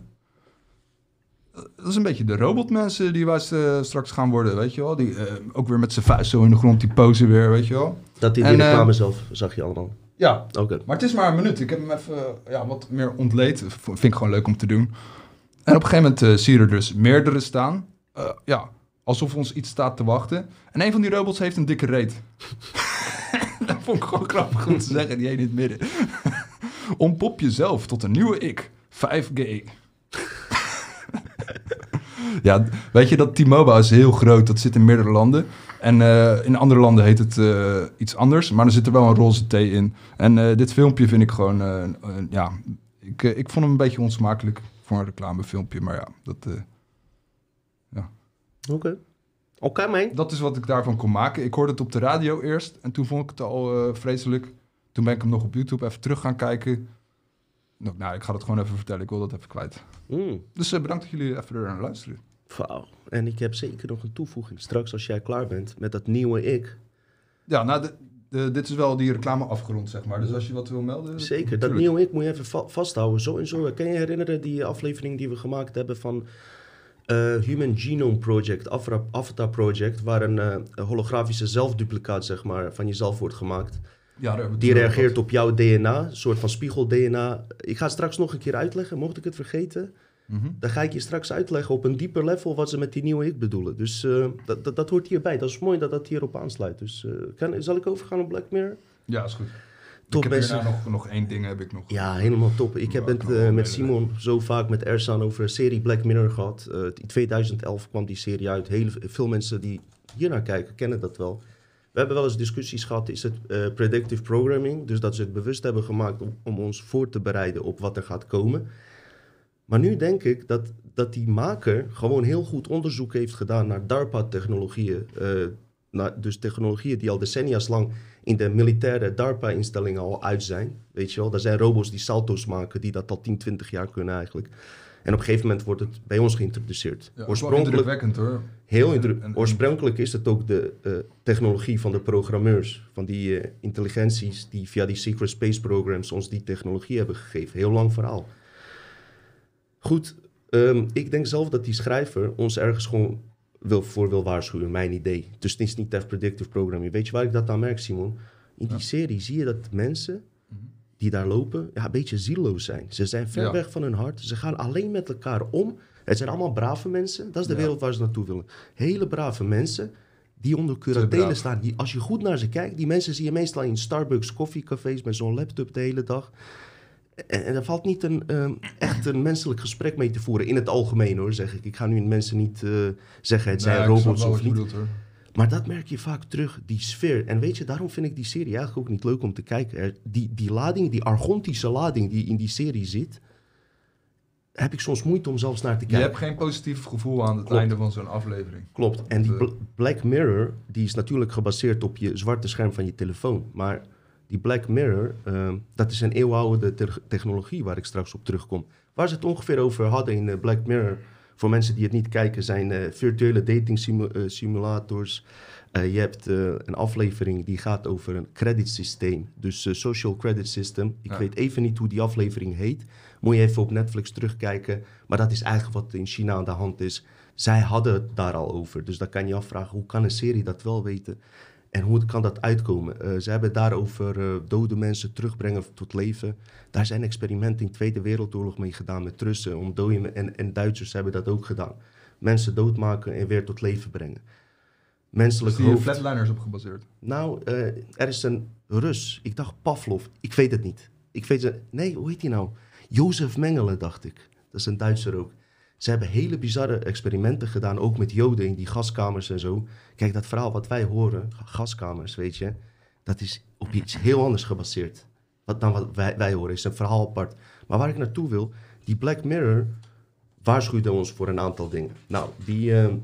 Speaker 2: Eh, Dat is een beetje de robotmensen die wij eh, straks gaan worden, weet je wel. Die eh, ook weer met zijn vuist zo in de grond, die pose weer, weet je wel.
Speaker 1: Dat die
Speaker 2: eh,
Speaker 1: reclame zelf zag je allemaal.
Speaker 2: Ja,
Speaker 1: Oké.
Speaker 2: maar het is maar een minuut. Ik heb hem even eh, ja, wat meer ontleed. Vind ik gewoon leuk om te doen. En op een gegeven moment eh, zie je er dus meerdere staan. Eh, ja, alsof ons iets staat te wachten. En een van die robots heeft een dikke reet. dat vond ik gewoon grappig om te zeggen, die één in het midden. Ontpop jezelf tot een nieuwe ik. 5G. ja, weet je dat T-Mobile is heel groot. Dat zit in meerdere landen. En eh, in andere landen heet het eh, iets anders. Maar er zit er wel een roze T in. En eh, dit filmpje vind ik gewoon... ja, ik, ik vond hem een beetje onsmakelijk voor een reclamefilmpje. Maar ja, dat, eh,
Speaker 1: Oké. Oké, man.
Speaker 2: dat is wat ik daarvan kon maken. Ik hoorde het op de radio eerst. En toen vond ik het al eh, vreselijk. Toen ben ik hem nog op YouTube even terug gaan kijken. Nou, nou, ik ga het gewoon even vertellen. Ik wil dat even kwijt.
Speaker 1: Mm.
Speaker 2: Dus eh, bedankt dat jullie even er naar luisteren.
Speaker 1: Wauw. En ik heb zeker nog een toevoeging. Straks als jij klaar bent met dat nieuwe ik.
Speaker 2: Ja, nou, de, de- dit is wel die reclame afgerond, zeg maar. Dus als je wat wil melden...
Speaker 1: Zeker. Dat nieuwe ik moet je even va- vasthouden. Zo en zo. Kan je herinneren die aflevering die we gemaakt hebben van eh, Human Genome Project, Avatar Project, waar een eh, holografische zelfduplicaat zeg maar, van jezelf wordt gemaakt.
Speaker 2: Ja,
Speaker 1: Die
Speaker 2: over
Speaker 1: reageert op jouw DNA, een soort van spiegel-DNA. Ik ga straks nog een keer uitleggen, mocht ik het vergeten.
Speaker 2: Mhm.
Speaker 1: Dan ga ik je straks uitleggen op een dieper level wat ze met die nieuwe ik bedoelen. Dus eh, dat, dat, dat hoort hierbij. Dat is mooi dat dat hierop aansluit. Dus kan, zal ik overgaan op Black Mirror?
Speaker 2: Ja, is goed.
Speaker 1: Top
Speaker 2: ik heb nog, nog één ding heb ik nog.
Speaker 1: Ja, helemaal top. Ik heb het eh, met. Simon zo vaak met Ersan over een serie Black Mirror gehad. Eh, in 2011 kwam die serie uit. Heel veel mensen die hier naar kijken kennen dat wel. We hebben wel eens discussies gehad, is het eh, predictive programming? Dus dat ze het bewust hebben gemaakt om, om ons voor te bereiden op wat er gaat komen. Maar nu denk ik dat, dat die maker gewoon heel goed onderzoek heeft gedaan naar DARPA-technologieën. dus technologieën die al decennia's lang in de militaire DARPA-instellingen al uit zijn. Weet je wel, er zijn robots die salto's maken, die dat al 10, 20 jaar kunnen eigenlijk. En op een gegeven moment wordt het bij ons geïntroduceerd.
Speaker 2: Ja,
Speaker 1: Oorspronkelijk,
Speaker 2: indrukwekkend hoor.
Speaker 1: heel
Speaker 2: En-
Speaker 1: indruk-
Speaker 2: en- en-
Speaker 1: oorspronkelijk is het ook de eh, technologie van de programmeurs, van die eh, intelligenties die via die secret space programs ons die technologie hebben gegeven. Heel lang verhaal. Goed, ehm, ik denk zelf dat die schrijver ons ergens gewoon wil, voor wil waarschuwen, mijn idee. Dus het is niet echt predictive programming. Weet je waar ik dat aan merk, Simon? In die
Speaker 2: Ja.
Speaker 1: serie zie je dat mensen die daar lopen, ja, een beetje zieloos zijn. Ze zijn ver
Speaker 2: Ja.
Speaker 1: weg van hun hart. Ze gaan alleen met elkaar om. Het zijn allemaal brave mensen. Dat is de
Speaker 2: Ja.
Speaker 1: wereld waar ze naartoe willen. Hele brave mensen die onder curatele
Speaker 2: braaf.
Speaker 1: staan. Die, als je goed naar ze kijkt, die mensen zie je meestal in Starbucks koffiecafés met zo'n laptop de hele dag. En, en er valt niet een, ehm, echt een menselijk gesprek mee te voeren. In het algemeen hoor, zeg ik. Ik ga nu mensen niet eh, zeggen het zijn
Speaker 2: Nee,
Speaker 1: robots of
Speaker 2: je
Speaker 1: niet.
Speaker 2: bedoelt.
Speaker 1: Maar dat merk je vaak terug, die sfeer. En weet je, daarom vind ik die serie eigenlijk ook niet leuk om te kijken. Die, die lading, die argontische lading die in die serie zit, heb ik soms moeite om zelfs naar te
Speaker 2: Je
Speaker 1: kijken.
Speaker 2: hebt geen positief gevoel aan het
Speaker 1: Klopt.
Speaker 2: einde van zo'n aflevering.
Speaker 1: Klopt. En die
Speaker 2: Eh.
Speaker 1: Bl- Black Mirror, die is natuurlijk gebaseerd op je zwarte scherm van je telefoon. Maar die Black Mirror, ehm, dat is een eeuwenoude te- technologie waar ik straks op terugkom. Waar ze het ongeveer over hadden in eh, Black Mirror, voor mensen die het niet kijken, zijn eh, virtuele dating simu- eh, simulators. Je hebt een aflevering die gaat over een credit systeem. Dus social credit system. Ik
Speaker 2: Ja.
Speaker 1: weet even niet hoe die aflevering heet. Moet je even op Netflix terugkijken. Maar dat is eigenlijk wat in China aan de hand is. Zij hadden het daar al over. Dus dan kan je je afvragen, hoe kan een serie dat wel weten? En hoe kan dat uitkomen? Eh, ze hebben daarover eh dode mensen terugbrengen tot leven. Daar zijn experimenten in de Tweede Wereldoorlog mee gedaan met Russen. Om dode en, en Duitsers hebben dat ook gedaan. Mensen doodmaken en weer tot leven brengen. Menselijk hoofd.
Speaker 2: flatliners op gebaseerd?
Speaker 1: Nou, eh, er is een Rus. Ik dacht Pavlov. Ik weet het niet. Ik weet het. Nee, hoe heet hij nou? Jozef Mengele, dacht ik. Dat is een Duitser ook. Ze hebben hele bizarre experimenten gedaan, ook met joden in die gaskamers en zo. Kijk, dat verhaal wat wij horen, ga- gaskamers, weet je, dat is op iets heel anders gebaseerd. Dan wat wij, horen, is een verhaal apart. Maar waar ik naartoe wil, die Black Mirror waarschuwde ons voor een aantal dingen. Nou, die, eh,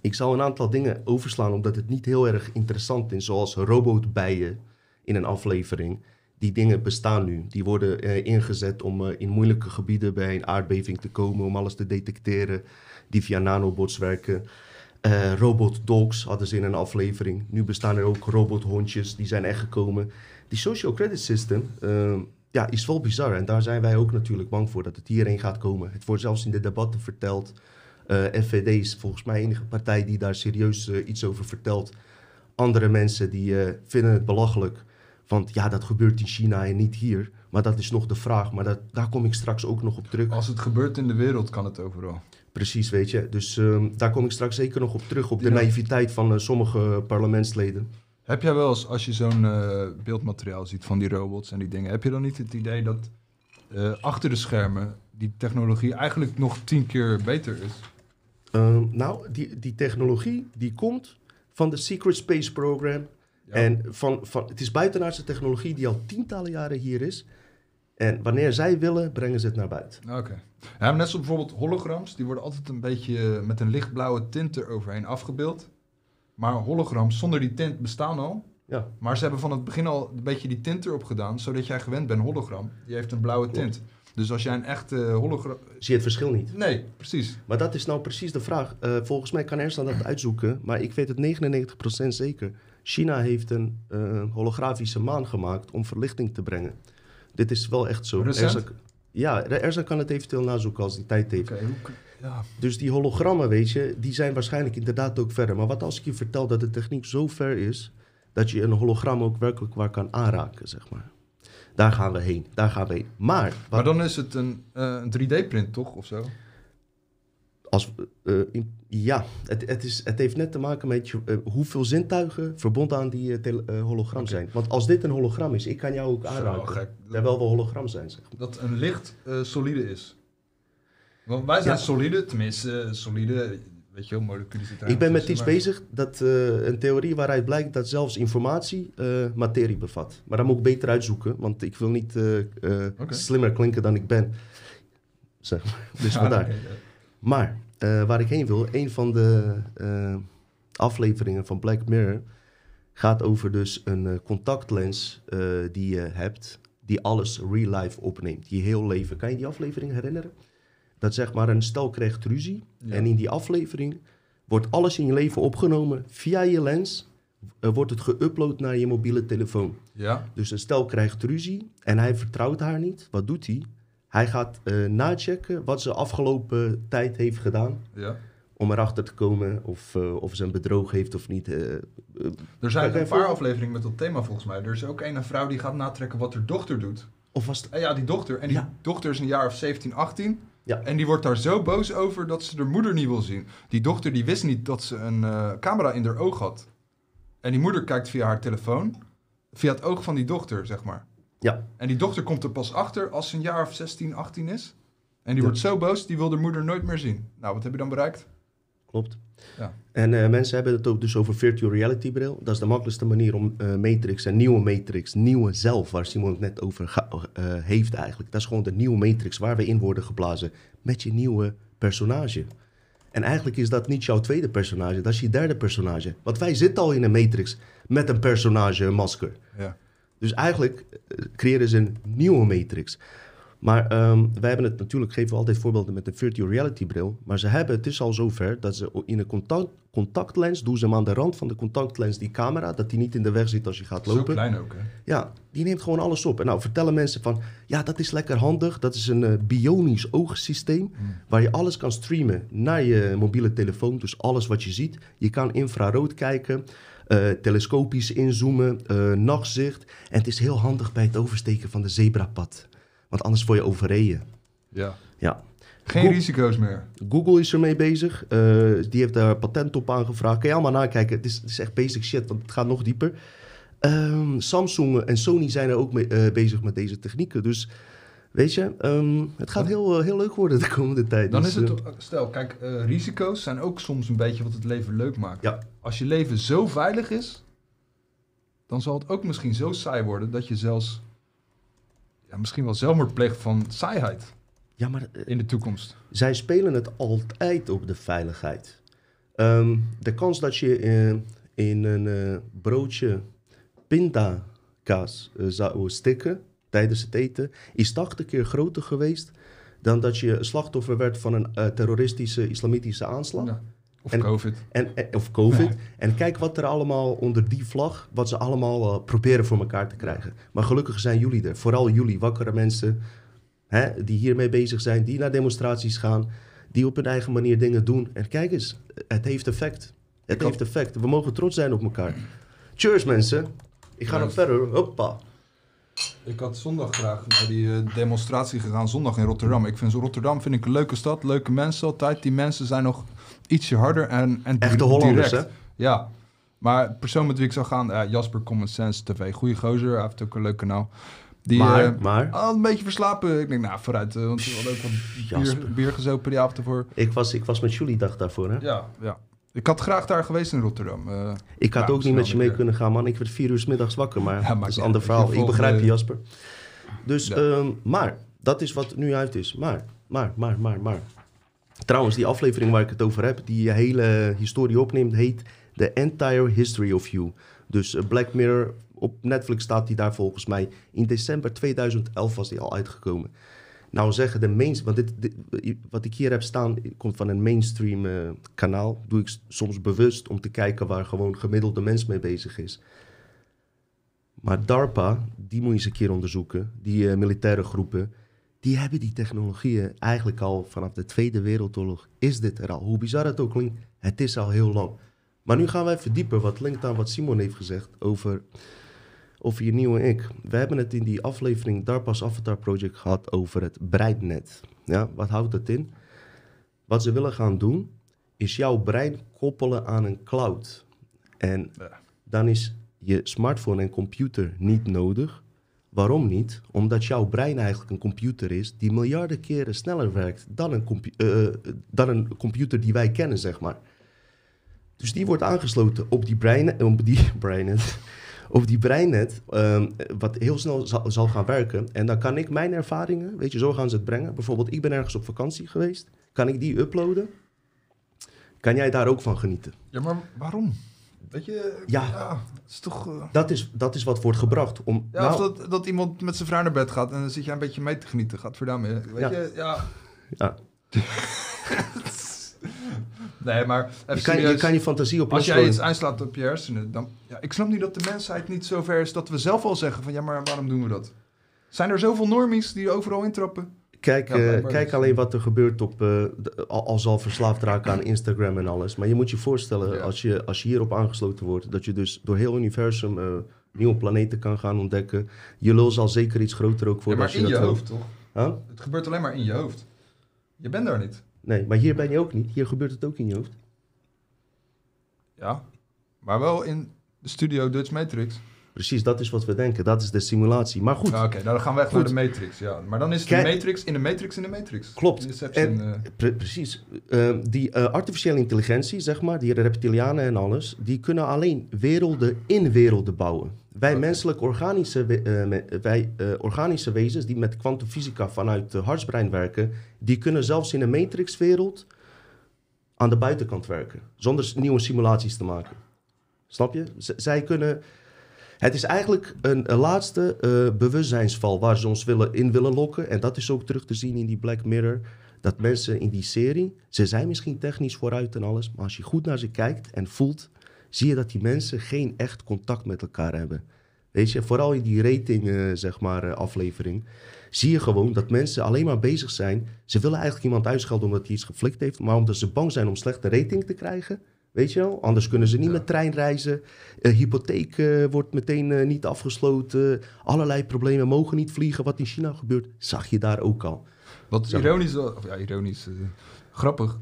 Speaker 1: ik zal een aantal dingen overslaan omdat het niet heel erg interessant is, zoals robotbijen in een aflevering. Die dingen bestaan nu. Die worden eh, ingezet om eh, in moeilijke gebieden bij een aardbeving te komen, om alles te detecteren, die via nanobots werken. Eh robot dogs hadden ze in een aflevering. Nu bestaan er ook robothondjes, die zijn echt gekomen. Die social credit system eh, ja, is wel bizar en daar zijn wij ook natuurlijk bang voor dat het hierheen gaat komen. Het wordt zelfs in de debatten verteld. FVD is volgens mij de enige partij die daar serieus iets over vertelt. Andere mensen die vinden het belachelijk. Want ja, dat gebeurt in China en niet hier. Maar dat is nog de vraag. Maar dat, daar kom ik straks ook nog op terug.
Speaker 2: Als het gebeurt in de wereld, kan het overal.
Speaker 1: Precies, weet je. Dus ehm, daar kom ik straks zeker nog op terug. Op de
Speaker 2: Ja.
Speaker 1: naïviteit van eh, sommige parlementsleden.
Speaker 2: Heb jij wel eens, als je zo'n eh, beeldmateriaal ziet van die robots en die dingen, heb je dan niet het idee dat eh, achter de schermen die technologie eigenlijk nog tien keer beter is?
Speaker 1: Ehm, nou, die, die technologie die komt van de Secret Space Program.
Speaker 2: Ja.
Speaker 1: En van, van, het is buitenaardse technologie die al tientallen jaren hier is. En wanneer zij willen, brengen ze het naar buiten.
Speaker 2: Oké. Ja, maar net zoals bijvoorbeeld holograms, die worden altijd een beetje eh, met een lichtblauwe tint eroverheen afgebeeld. Maar holograms zonder die tint bestaan al.
Speaker 1: Ja,
Speaker 2: Maar ze hebben van het begin al een beetje die tint erop gedaan, zodat jij gewend bent hologram. Die heeft een blauwe tint. Dus als jij een echte hologram...
Speaker 1: zie je het verschil niet.
Speaker 2: Nee, precies.
Speaker 1: Maar dat is nou precies de vraag. Eh, volgens mij kan Ersan dat uitzoeken, maar ik weet het 99% zeker. China heeft een eh, holografische maan gemaakt om verlichting te brengen. Dit is wel echt zo. Ersan- ja, Ersan kan het eventueel nazoeken als hij tijd heeft.
Speaker 2: Ja.
Speaker 1: Dus die hologrammen, weet je, die zijn waarschijnlijk inderdaad ook verder. Maar wat als ik je vertel dat de techniek zo ver is dat je een hologram ook werkelijk waar kan aanraken, zeg maar. Daar gaan we heen, daar gaan we heen. Maar, wat,
Speaker 2: Maar dan is het een, eh, een 3D-print, toch? Of zo?
Speaker 1: Als, eh, in- ja, het, het, is, het heeft net te maken met je, eh, hoeveel zintuigen verbonden aan die eh, tele- eh, hologram zijn. Want als dit een hologram is, ik kan jou ook aanraken. Terwijl we hologram zijn, zeg maar.
Speaker 2: Dat een licht eh, solide is. Want wij zijn
Speaker 1: Ja.
Speaker 2: solide, tenminste, eh, solide. weet je wel, moleculen
Speaker 1: Ik ben met iets bezig, dat, een theorie waaruit blijkt dat zelfs informatie materie bevat. Maar dat moet ik beter uitzoeken, want ik wil niet okay. slimmer klinken dan ik ben. Zeg maar. Dus vandaar. Okay, Maar waar ik heen wil, een van de afleveringen van Black Mirror gaat over dus een contactlens die je hebt, die alles real life opneemt. Je heel leven. Kan je die aflevering herinneren? Dat zeg maar een stel krijgt ruzie. En in die aflevering wordt alles in je leven opgenomen via je lens. Uh, wordt het geüpload naar je mobiele telefoon.
Speaker 2: Ja.
Speaker 1: Dus een stel krijgt ruzie en hij vertrouwt haar niet. Wat doet hij? Hij gaat uh, nachecken wat ze afgelopen tijd heeft gedaan.
Speaker 2: Ja.
Speaker 1: Om erachter te komen of, uh, of ze een bedroog heeft of niet.
Speaker 2: er zijn een paar afleveringen met dat thema volgens mij. Er is ook een vrouw die gaat natrekken wat haar dochter doet.
Speaker 1: Of was het...
Speaker 2: ja, die dochter. En die ja. dochter is een jaar of 17, 18.
Speaker 1: Ja.
Speaker 2: En die wordt daar zo boos over dat ze haar moeder niet wil zien. Die dochter die wist niet dat ze een camera in haar oog had. En die moeder kijkt via haar telefoon, via het oog van die dochter, zeg maar.
Speaker 1: Ja.
Speaker 2: En die dochter komt er pas achter als ze een jaar of 16, 18 is. En die wordt zo boos, die wil de moeder nooit meer zien. Nou, wat heb je dan bereikt?
Speaker 1: Klopt.
Speaker 2: Ja.
Speaker 1: En uh, mensen hebben het ook dus over virtual reality bril. Dat is de makkelijkste manier om uh, Matrix, een nieuwe Matrix, nieuwe zelf, waar Simon het net over uh, heeft eigenlijk. Dat is gewoon de nieuwe Matrix waar we in worden geblazen met je nieuwe personage. En eigenlijk is dat niet jouw tweede personage, dat is je derde personage. Want wij zitten al in een Matrix met een personage, een masker.
Speaker 2: Ja.
Speaker 1: Dus eigenlijk creëren ze een nieuwe Matrix. Maar um, wij hebben het natuurlijk, geven we altijd voorbeelden met een virtual reality bril. Maar ze hebben, het is al zover dat ze in een contact, contactlens, doen ze hem aan de rand van de contactlens die camera, dat die niet in de weg zit als je gaat lopen. Zo
Speaker 2: klein ook, hè?
Speaker 1: Ja, die neemt gewoon alles op. En nou vertellen mensen van, ja, dat is lekker handig. Dat is een uh, bionisch oogsysteem hmm. waar je alles kan streamen naar je mobiele telefoon. Dus alles wat je ziet. Je kan infrarood kijken. Uh, telescopisch inzoomen, uh, nachtzicht. En het is heel handig bij het oversteken van de zebrapad. Want anders word je overreden.
Speaker 2: Ja.
Speaker 1: ja.
Speaker 2: Geen risico's meer.
Speaker 1: Google is ermee bezig. Uh, die heeft daar patent op aangevraagd. Kan je allemaal nakijken. Het is, het is echt basic shit, want het gaat nog dieper. Um, Samsung en Sony zijn er ook mee, uh, bezig met deze technieken. Dus weet je, um, het gaat heel, uh, heel leuk worden de komende tijd.
Speaker 2: Dan
Speaker 1: dus,
Speaker 2: is het, stel, kijk, risico's zijn ook soms een beetje wat het leven leuk maakt.
Speaker 1: Ja.
Speaker 2: Als je leven zo veilig is, dan zal het ook misschien zo saai worden dat je zelfs ja, misschien wel zelfmoord pleegt van saaiheid.
Speaker 1: Ja, maar,
Speaker 2: uh, in de toekomst.
Speaker 1: Zij spelen het altijd op de veiligheid. Um, de kans dat je in een uh, broodje pindakaas zou stikken tijdens het eten, is 80 keer groter geweest dan dat je slachtoffer werd van een terroristische islamitische aanslag.
Speaker 2: Ja. Of en, COVID.
Speaker 1: En, en, of COVID. En kijk wat er allemaal onder die vlag, wat ze allemaal uh, proberen voor elkaar te krijgen. Maar gelukkig zijn jullie er. Vooral jullie, wakkere mensen, hè, die hiermee bezig zijn, die naar demonstraties gaan, die op hun eigen manier dingen doen. En kijk eens, het heeft effect. Het Ik heeft had... effect. We mogen trots zijn op elkaar. Cheers mensen. Ik ga nog verder. Hoppa.
Speaker 2: Ik had zondag graag naar die uh, demonstratie gegaan, zondag in Rotterdam. Ik vind Rotterdam vind ik een leuke stad, leuke mensen altijd. Die mensen zijn nog ietsje harder en, en
Speaker 1: Echte Hollanders,
Speaker 2: direct. hè? Ja. Maar persoon met wie ik zou gaan, ja, Jasper Common Sense TV. Goeie gozer, hij heeft ook een leuk kanaal. Die,
Speaker 1: maar,
Speaker 2: uh,
Speaker 1: maar?
Speaker 2: Al een beetje verslapen. Ik denk, nou, vooruit. Uh, want we hadden ook wat bier, bier gezopen die avond ervoor.
Speaker 1: Ik was, ik was met jullie dag daarvoor, hè?
Speaker 2: Ja, ja. Ik had graag daar geweest in Rotterdam. Uh,
Speaker 1: ik had ook niet met je mee kunnen gaan, man. Ik werd vier uur s middags wakker, maar
Speaker 2: ja,
Speaker 1: dat is een ander verhaal. Ik begrijp je, Jasper. Dus, ja. um, maar, dat is wat nu uit is. Maar, maar, maar, maar, maar. Trouwens, die aflevering waar ik het over heb, die je hele historie opneemt, heet The Entire History of You. Dus Black Mirror, op Netflix staat die daar volgens mij. In december 2011 was die al uitgekomen. Nou zeggen de main, want dit, wat ik hier heb staan komt van een mainstream uh, kanaal. Doe ik soms bewust om te kijken waar gewoon gemiddelde mens mee bezig is. Maar DARPA, die moet je eens een keer onderzoeken. Die uh, militaire groepen, die hebben die technologieën eigenlijk al vanaf de Tweede Wereldoorlog. Is dit er al? Hoe bizar het ook klinkt, het is al heel lang. Maar nu gaan wij verdiepen wat linkt aan wat Simon heeft gezegd over, over je nieuwe ik. We hebben het in die aflevering DARPA's Avatar Project gehad over het breidnet. Ja, wat houdt dat in? Wat ze willen gaan doen, is jouw brein koppelen aan een cloud. En dan is je smartphone en computer niet nodig Waarom niet? Omdat jouw brein eigenlijk een computer is die miljarden keren sneller werkt dan een, compu- eh, dan een computer die wij kennen, zeg maar. Dus die wordt aangesloten op die breinet, op die op die breinet, ehm, wat heel snel zal, zal gaan werken. En dan kan ik mijn ervaringen, weet je, zo gaan ze het brengen. Bijvoorbeeld, ik ben ergens op vakantie geweest, kan ik die uploaden? Kan jij daar ook van genieten?
Speaker 2: Ja, maar waarom? Weet je,
Speaker 1: Ja.
Speaker 2: is toch... eh,
Speaker 1: Dat is, dat is wat wordt gebracht. Om,
Speaker 2: Ja,
Speaker 1: nou,
Speaker 2: of dat, dat iemand met zijn vrouw naar bed gaat en dan zit je een beetje mee te genieten. Gaat verdamme. Weet
Speaker 1: Ja.
Speaker 2: je, ja.
Speaker 1: ja.
Speaker 2: Nee, maar even
Speaker 1: je, kan, je kan je fantasie op
Speaker 2: Als jij iets aanslaat op je hersenen, dan... Ja, ik snap niet dat de mensheid niet zo ver is dat we zelf al zeggen van... Ja, maar waarom doen we dat? Zijn er zoveel normies die overal intrappen?
Speaker 1: Kijk,
Speaker 2: Ja,
Speaker 1: eh, kijk
Speaker 2: dus.
Speaker 1: alleen wat er gebeurt op, eh, de- al, verslaafd raken aan Instagram en alles. Maar je moet je voorstellen,
Speaker 2: Ja.
Speaker 1: als, je, als je hierop aangesloten wordt, dat je dus door heel universum eh, nieuwe planeten kan gaan ontdekken. Je lul zal zeker iets groter ook
Speaker 2: Ja,
Speaker 1: worden
Speaker 2: maar
Speaker 1: als
Speaker 2: in
Speaker 1: je dat
Speaker 2: hoofd, toch?
Speaker 1: Huh?
Speaker 2: Het gebeurt alleen maar in je hoofd. Je bent daar niet.
Speaker 1: Nee, maar hier ben je ook niet. Hier gebeurt het ook in je hoofd.
Speaker 2: Ja. Maar wel in de studio Dutch Matrix.
Speaker 1: Precies, dat is wat we denken. Dat is de simulatie. Maar goed,
Speaker 2: Ja, Oké, nou dan gaan we echt
Speaker 1: Goed.
Speaker 2: naar de Matrix. Ja. Maar dan is het
Speaker 1: Kijk-
Speaker 2: de Matrix in de Matrix in de Matrix.
Speaker 1: Klopt.
Speaker 2: Inception, eh,
Speaker 1: Pre- precies. Eh, die eh, artificiële intelligentie, zeg maar, die reptilianen en alles, die kunnen alleen werelden in werelden bouwen. Wij menselijk organische, eh, wij, eh, organische wezens die met kwantumfysica vanuit de hartsbrein werken, die kunnen zelfs in een matrixwereld aan de buitenkant werken, zonder nieuwe simulaties te maken. Snap je? Z- zij kunnen... Het is eigenlijk een, een laatste eh, bewustzijnsval waar ze ons willen, in willen lokken. En dat is ook terug te zien in die Black Mirror. Dat mensen in die serie, ze zijn misschien technisch vooruit en alles, maar als je goed naar ze kijkt en voelt, zie je dat die mensen geen echt contact met elkaar hebben. Weet je, vooral in die rating, eh, zeg maar, eh, aflevering, zie je gewoon dat mensen alleen maar bezig zijn. Ze willen eigenlijk iemand uitschelden omdat hij iets geflikt heeft, maar omdat ze bang zijn om slechte rating te krijgen. Weet je wel? Anders kunnen ze niet
Speaker 2: Ja.
Speaker 1: met trein reizen. Eh, hypotheek wordt meteen niet afgesloten. Allerlei problemen mogen niet vliegen. Wat in China gebeurt, zag je daar ook al.
Speaker 2: Wat ironisch, of ja, ironisch, grappig.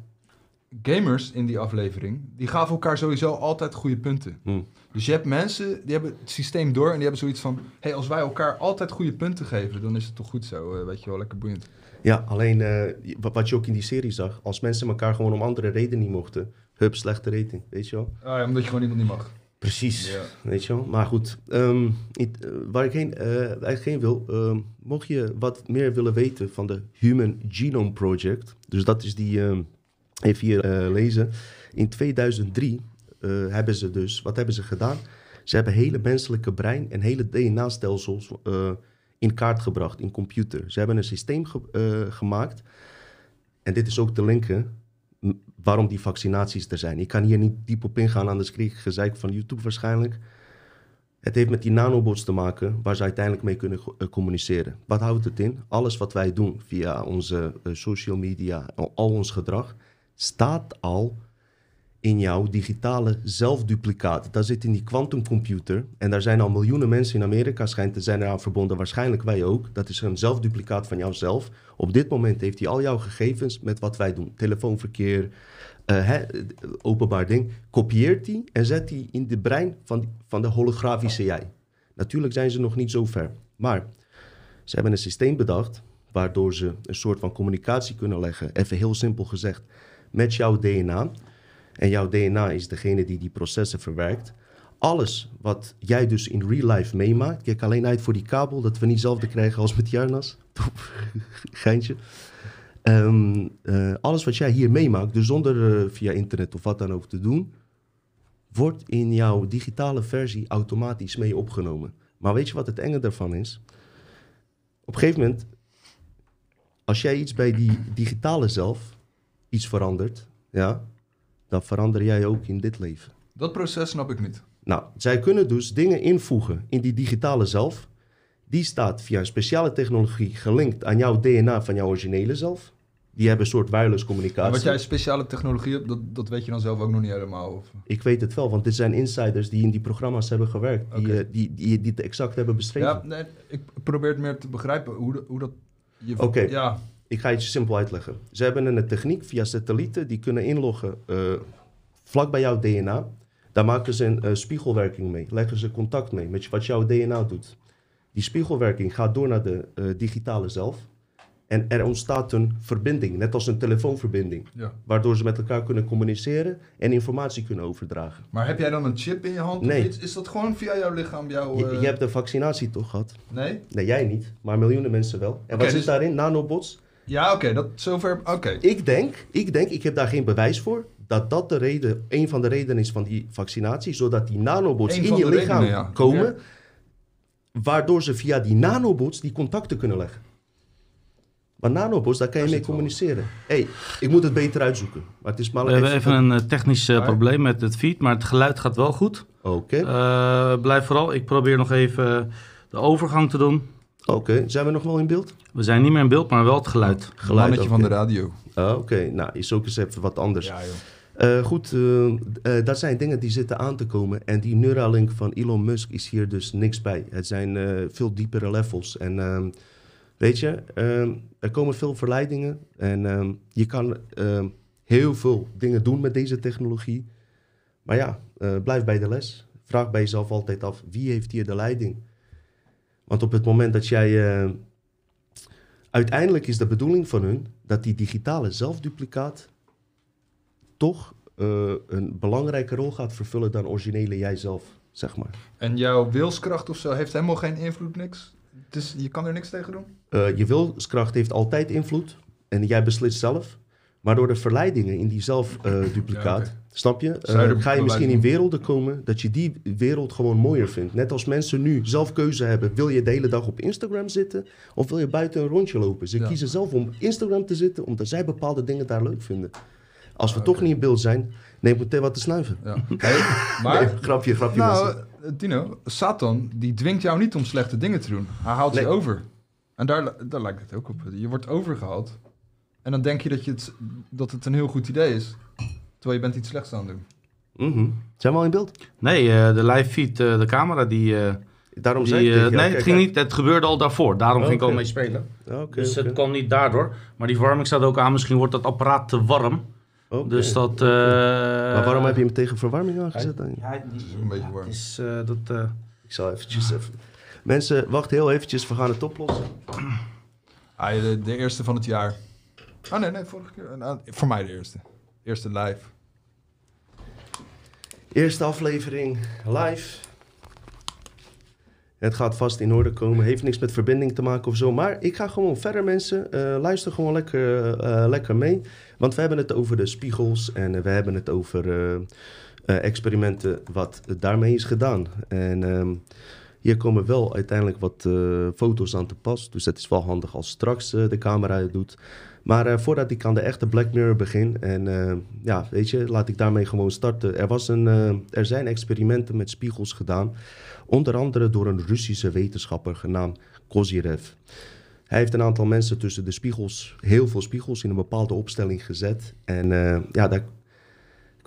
Speaker 2: Gamers in die aflevering, die gaven elkaar sowieso altijd goede punten.
Speaker 1: Hm.
Speaker 2: Dus je hebt mensen, die hebben het systeem door en die hebben zoiets van... hey, als wij elkaar altijd goede punten geven, dan is het toch goed zo, eh, weet je wel, lekker boeiend.
Speaker 1: Ja, alleen eh, wat- je ook in die serie zag, als mensen elkaar gewoon om andere redenen niet mochten, hup, slechte rating, weet je wel?
Speaker 2: Ah, ja, omdat je gewoon iemand niet mag.
Speaker 1: Precies.
Speaker 2: Ja.
Speaker 1: Weet je wel? Maar goed, ehm, it- eh, waar ik heen, eh, eigenlijk heen wil, ehm, mocht je wat meer willen weten van de Human Genome Project, dus dat is die, ehm, even hier eh, lezen. In 2003 eh, hebben ze dus, wat hebben ze gedaan? Ze hebben hele menselijke brein en hele DNA-stelsels eh, in kaart gebracht in computer. Ze hebben een systeem ge- gemaakt. En dit is ook te linken waarom die vaccinaties er zijn. Ik kan hier niet diep op ingaan, anders kreeg ik gezeik van YouTube waarschijnlijk. Het heeft met die nanobots te maken waar ze uiteindelijk mee kunnen communiceren. Wat houdt het in? Alles wat wij doen via onze social media, al ons gedrag, staat al in jouw digitale zelfduplicaat. Dat zit in die quantumcomputer. En daar zijn al miljoenen mensen in Amerika schijnt te zijn eraan verbonden. Waarschijnlijk wij ook. Dat is een zelfduplicaat van jouzelf. Op dit moment heeft hij al jouw gegevens met wat wij doen. Telefoonverkeer, eh, openbaar ding. Kopieert die en zet die in de brein van, van de holografische jij. Natuurlijk zijn ze nog niet zo ver. Maar ze hebben een systeem bedacht waardoor ze een soort van communicatie kunnen leggen. Even heel simpel gezegd. Met jouw DNA. En jouw DNA is degene die die processen verwerkt. Alles wat jij dus in real life meemaakt. Kijk alleen uit voor die kabel, dat we niet hetzelfde krijgen als met Jarnas. Geintje. Ehm, eh, alles wat jij hier meemaakt, dus zonder eh, via internet of wat dan ook te doen, wordt in jouw digitale versie automatisch mee opgenomen. Maar weet je wat het enge daarvan is? Op een gegeven moment, als jij iets bij die digitale zelf, iets verandert, ja, dan verander jij ook in dit leven.
Speaker 2: Dat proces snap ik niet.
Speaker 1: Nou, zij kunnen dus dingen invoegen in die digitale zelf. Die staat via een speciale technologie gelinkt aan jouw DNA van jouw originele zelf. Die hebben een soort wireless
Speaker 2: Maar
Speaker 1: communicatie.
Speaker 2: wat jij speciale technologie hebt, dat, dat weet je dan zelf ook nog niet helemaal. Of...
Speaker 1: Ik weet het wel, want dit zijn insiders die in die programma's hebben gewerkt. Die, eh, die, die, die het exact hebben beschreven.
Speaker 2: Ja, nee, ik probeer het meer te begrijpen hoe, de- hoe dat... je-
Speaker 1: Oké.
Speaker 2: Ja,
Speaker 1: Ik ga het je simpel uitleggen. Ze hebben een techniek via satellieten die kunnen inloggen eh, vlak bij jouw DNA. Daar maken ze een eh, spiegelwerking mee. Leggen ze contact mee met wat jouw DNA doet. Die spiegelwerking gaat door naar de eh, digitale zelf. En er ontstaat een verbinding, net als een telefoonverbinding.
Speaker 2: Ja.
Speaker 1: Waardoor ze met elkaar kunnen communiceren en informatie kunnen overdragen.
Speaker 2: Maar heb jij dan een chip in je hand?
Speaker 1: Nee.
Speaker 2: Of iets? Is dat gewoon via jouw lichaam? Jouw,
Speaker 1: Je,
Speaker 2: eh,
Speaker 1: je hebt de vaccinatie toch gehad?
Speaker 2: Nee?
Speaker 1: Nee, jij niet, maar miljoenen mensen wel. En wat zit
Speaker 2: dus-
Speaker 1: daarin? Nanobots?
Speaker 2: Ja, oké. dat zover. Oké.
Speaker 1: Ik denk, ik denk, ik heb daar geen bewijs voor, dat dat de reden, een van de redenen is van die vaccinatie, zodat die nanobots in je lichaam
Speaker 2: redenen, ja.
Speaker 1: komen, waardoor ze via die nanobots die contacten kunnen leggen. Maar nanobots, daar kan je mee communiceren. hey, ik moet het beter uitzoeken. Maar het is maar
Speaker 3: We hebben even een eh, technisch eh, probleem met het feed, maar het geluid gaat wel goed.
Speaker 1: Oké,
Speaker 3: Eh, blijf vooral. Ik probeer nog even de overgang te doen.
Speaker 1: Oké. Zijn we nog wel in beeld?
Speaker 3: We zijn niet meer in beeld, maar wel het geluid.
Speaker 1: Geluid,
Speaker 2: Mannetje van de radio.
Speaker 1: Ah, Oké, nou, is ook eens even wat anders.
Speaker 2: Ja, joh.
Speaker 1: Eh, goed, eh, eh, dat zijn dingen die zitten aan te komen. En die Neuralink van Elon Musk is hier dus niks bij. Het zijn eh, veel diepere levels. En ehm, weet je, ehm, er komen veel verleidingen. En ehm, je kan ehm, heel veel dingen doen met deze technologie. Maar ja, eh, blijf bij de les. Vraag bij jezelf altijd af, wie heeft hier de leiding? Want op het moment dat jij... eh, uiteindelijk is de bedoeling van hun dat die digitale zelfduplicaat toch eh, een belangrijke rol gaat vervullen dan originele jijzelf, zeg maar.
Speaker 2: En jouw wilskracht of zo heeft helemaal geen invloed, niks? Dus je kan er niks tegen doen?
Speaker 1: Eh, je wilskracht heeft altijd invloed en jij beslist zelf. Maar door de verleidingen in die zelfduplicaat,
Speaker 2: Ja,
Speaker 1: snap je, eh, ga je misschien in werelden komen dat je die wereld gewoon mooier vindt. Net als mensen nu zelf keuze hebben, wil je de hele dag op Instagram zitten of wil je buiten een rondje lopen? Ze
Speaker 2: Ja.
Speaker 1: kiezen zelf om Instagram te zitten omdat zij bepaalde dingen daar leuk vinden. Als we
Speaker 2: Ah,
Speaker 1: toch niet in beeld zijn, neem meteen wat te snuiven.
Speaker 2: Ja. Hey, maar,
Speaker 1: Nee, grapje, grapje.
Speaker 2: nou, eh, Dino, Satan, die dwingt jou niet om slechte dingen te doen. Hij haalt je over. En daar, daar lijkt het ook op. Je wordt overgehaald. En dan denk je dat, je het, dat het een heel goed idee is. Terwijl je bent iets slechts aan het doen.
Speaker 1: Mhm. Zijn we al in beeld?
Speaker 3: Nee, eh, de live feed, eh, de camera, die... eh,
Speaker 1: Daarom
Speaker 3: die
Speaker 1: zei ik
Speaker 3: nee, het ging
Speaker 1: kijk.
Speaker 3: niet. Het gebeurde al daarvoor. Daarom ging ik al mee spelen.
Speaker 1: Oké,
Speaker 3: dus het kwam niet daardoor. Maar die verwarming staat ook aan. Misschien wordt dat apparaat te warm. Dus dat... eh,
Speaker 1: Maar waarom heb je hem tegen verwarming aangezet dan?
Speaker 3: Ja, die,
Speaker 2: een beetje warm.
Speaker 3: het is, eh, dat, eh,
Speaker 1: Ik zal eventjes even... Mensen, wacht heel eventjes, we gaan het oplossen.
Speaker 2: Ah, de, de eerste van het jaar. Ah nee, nee, vorige keer. Nou, voor mij de eerste. Eerste live.
Speaker 1: Eerste aflevering, live. Het gaat vast in orde komen. Heeft niks met verbinding te maken of zo. Maar ik ga gewoon verder, mensen. Eh, luister gewoon lekker, eh, lekker mee. Want we hebben het over de spiegels. En eh, we hebben het over eh, eh, experimenten wat daarmee is gedaan. En ehm, hier komen wel uiteindelijk wat eh, foto's aan te pas. Dus het is wel handig als straks eh, de camera het doet. Maar eh, voordat ik aan de echte Black Mirror begin, en eh, ja, weet je, laat ik daarmee gewoon starten. Er, was een, eh, er zijn experimenten met spiegels gedaan, onder andere door een Russische wetenschapper genaamd Kozyrev. Hij heeft een aantal mensen tussen de spiegels, heel veel spiegels, in een bepaalde opstelling gezet. En ja, daar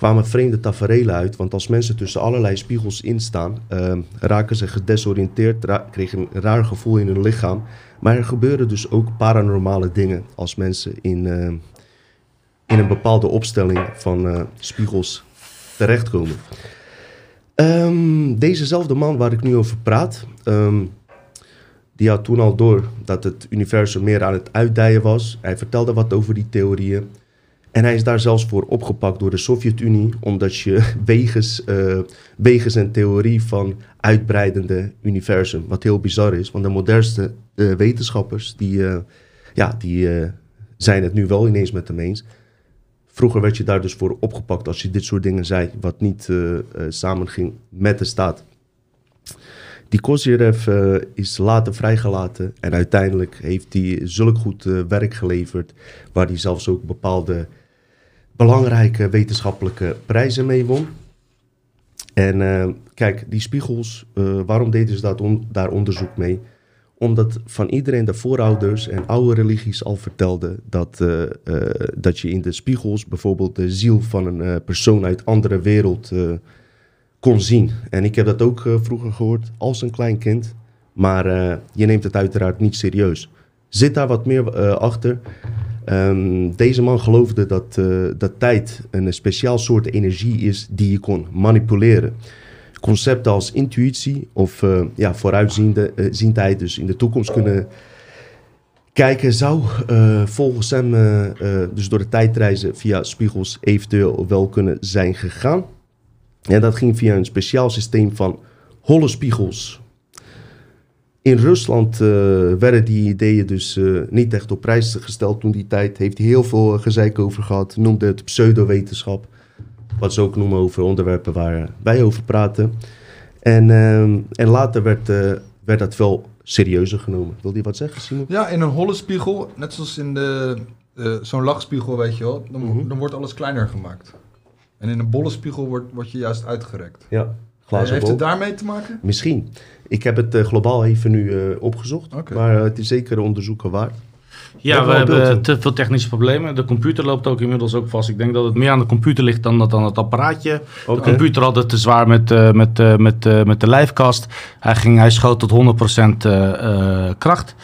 Speaker 1: kwamen vreemde tafereelen uit. Want als mensen tussen allerlei spiegels instaan, eh, raken ze gedesoriënteerd, ra- kregen een raar gevoel in hun lichaam. Maar er gebeuren dus ook paranormale dingen als mensen in, eh, in een bepaalde opstelling van eh, spiegels terechtkomen. Ehm, dezezelfde man waar ik nu over praat, ehm, die had toen al door dat het universum meer aan het uitdijen was. Hij vertelde wat over die theorieën. En hij is daar zelfs voor opgepakt door de Sovjet-Unie, omdat je wegens, eh, wegens een theorie van uitbreidende universum, wat heel bizar is, want de modernste eh, wetenschappers, die, eh, ja, die zijn het nu wel ineens met hem eens. Vroeger werd je daar dus voor opgepakt als je dit soort dingen zei, wat niet samenging met de staat. Die Kozyrev eh, is later vrijgelaten en uiteindelijk heeft hij zulk goed werk geleverd, waar hij zelfs ook bepaalde belangrijke wetenschappelijke prijzen mee won. En eh, kijk, die spiegels, eh, waarom deden ze dat daar onderzoek mee? Omdat van iedereen de voorouders en oude religies al vertelden dat, eh, dat je in de spiegels bijvoorbeeld de ziel van een persoon uit andere wereld kon zien. En ik heb dat ook vroeger gehoord als een klein kind. Maar je neemt het uiteraard niet serieus. Zit daar wat meer achter? Ehm, deze man geloofde dat, eh, dat tijd een speciaal soort energie is die je kon manipuleren. concepten als intuïtie of eh, ja, vooruitziende eh, dus in de toekomst kunnen kijken, zou volgens hem dus door de tijdreizen via spiegels eventueel wel kunnen zijn gegaan. En dat ging via een speciaal systeem van holle spiegels. In Rusland eh, werden die ideeën dus eh, niet echt op prijs gesteld toen die tijd. Heeft hij heel veel eh, gezeik over gehad. Noemde het pseudowetenschap. Wat ze ook noemen over onderwerpen waar wij over praten. En, ehm, en later werd, werd dat wel serieuzer genomen. Wil je wat zeggen, Simon?
Speaker 2: Ja, in een holle spiegel, net zoals in de, zo'n lachspiegel, weet je wel, dan,
Speaker 1: Mhm.
Speaker 2: dan wordt alles kleiner gemaakt. En in een bolle spiegel wordt, wordt je juist uitgerekt.
Speaker 1: Ja, glazen
Speaker 2: Heeft het daarmee te maken?
Speaker 1: Misschien. Ik heb het eh, globaal even nu eh, opgezocht. Maar eh, het is zeker onderzoeken waard.
Speaker 3: Ja,
Speaker 1: Hebben
Speaker 3: we hebben te veel technische problemen. De computer loopt ook inmiddels ook vast. Ik denk dat het meer aan de computer ligt dan dat aan het apparaatje. De computer had het te zwaar met, eh, met, eh, met, eh, met de lijfkast. Hij, ging, hij schoot tot 100% eh, eh, kracht.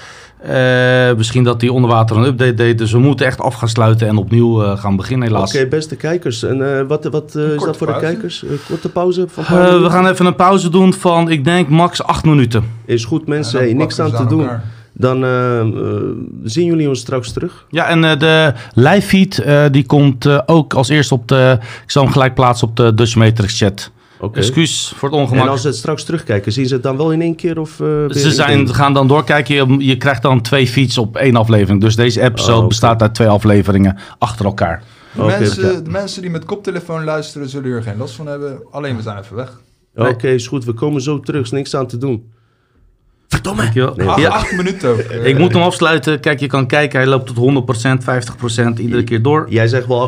Speaker 3: Eh, misschien dat hij onder water een update deed. Dus we moeten echt af gaan sluiten en opnieuw eh, gaan beginnen helaas.
Speaker 1: Oké, beste kijkers. En eh, wat, wat eh, is dat voor de kijkers? Een korte pauze van
Speaker 3: Eh, we gaan even een pauze doen van, ik denk, max 8 minuten.
Speaker 1: Is goed, mensen. Hey, niks aan te doen.
Speaker 2: elkaar.
Speaker 1: Dan zien jullie ons straks terug.
Speaker 3: Ja, en eh, de live feed eh, die komt eh, ook als eerste op de... Ik zal hem gelijk plaatsen op de Dutch Matrix chat.
Speaker 1: Oké.
Speaker 3: Excuus voor het
Speaker 1: En
Speaker 3: ongemak.
Speaker 1: als ze het straks terugkijken, zien ze het dan wel in één keer? Of, eh,
Speaker 3: Ze zijn,
Speaker 1: één?
Speaker 3: gaan dan doorkijken. Je, je krijgt dan twee feeds op één aflevering. Dus deze episode
Speaker 1: Oh,
Speaker 3: bestaat uit twee afleveringen achter elkaar.
Speaker 2: De, mensen, de mensen die met koptelefoon luisteren zullen hier geen last van hebben. Alleen we zijn even weg.
Speaker 1: Oké, is goed. We komen zo terug. Is niks aan te doen. Verdomme! Nee,
Speaker 2: Acht,
Speaker 3: Ja,
Speaker 2: acht minuten ook.
Speaker 3: ik moet hem afsluiten. Kijk, je kan kijken. Hij loopt tot 100%, 50%, iedere keer door.
Speaker 1: Jij zegt wel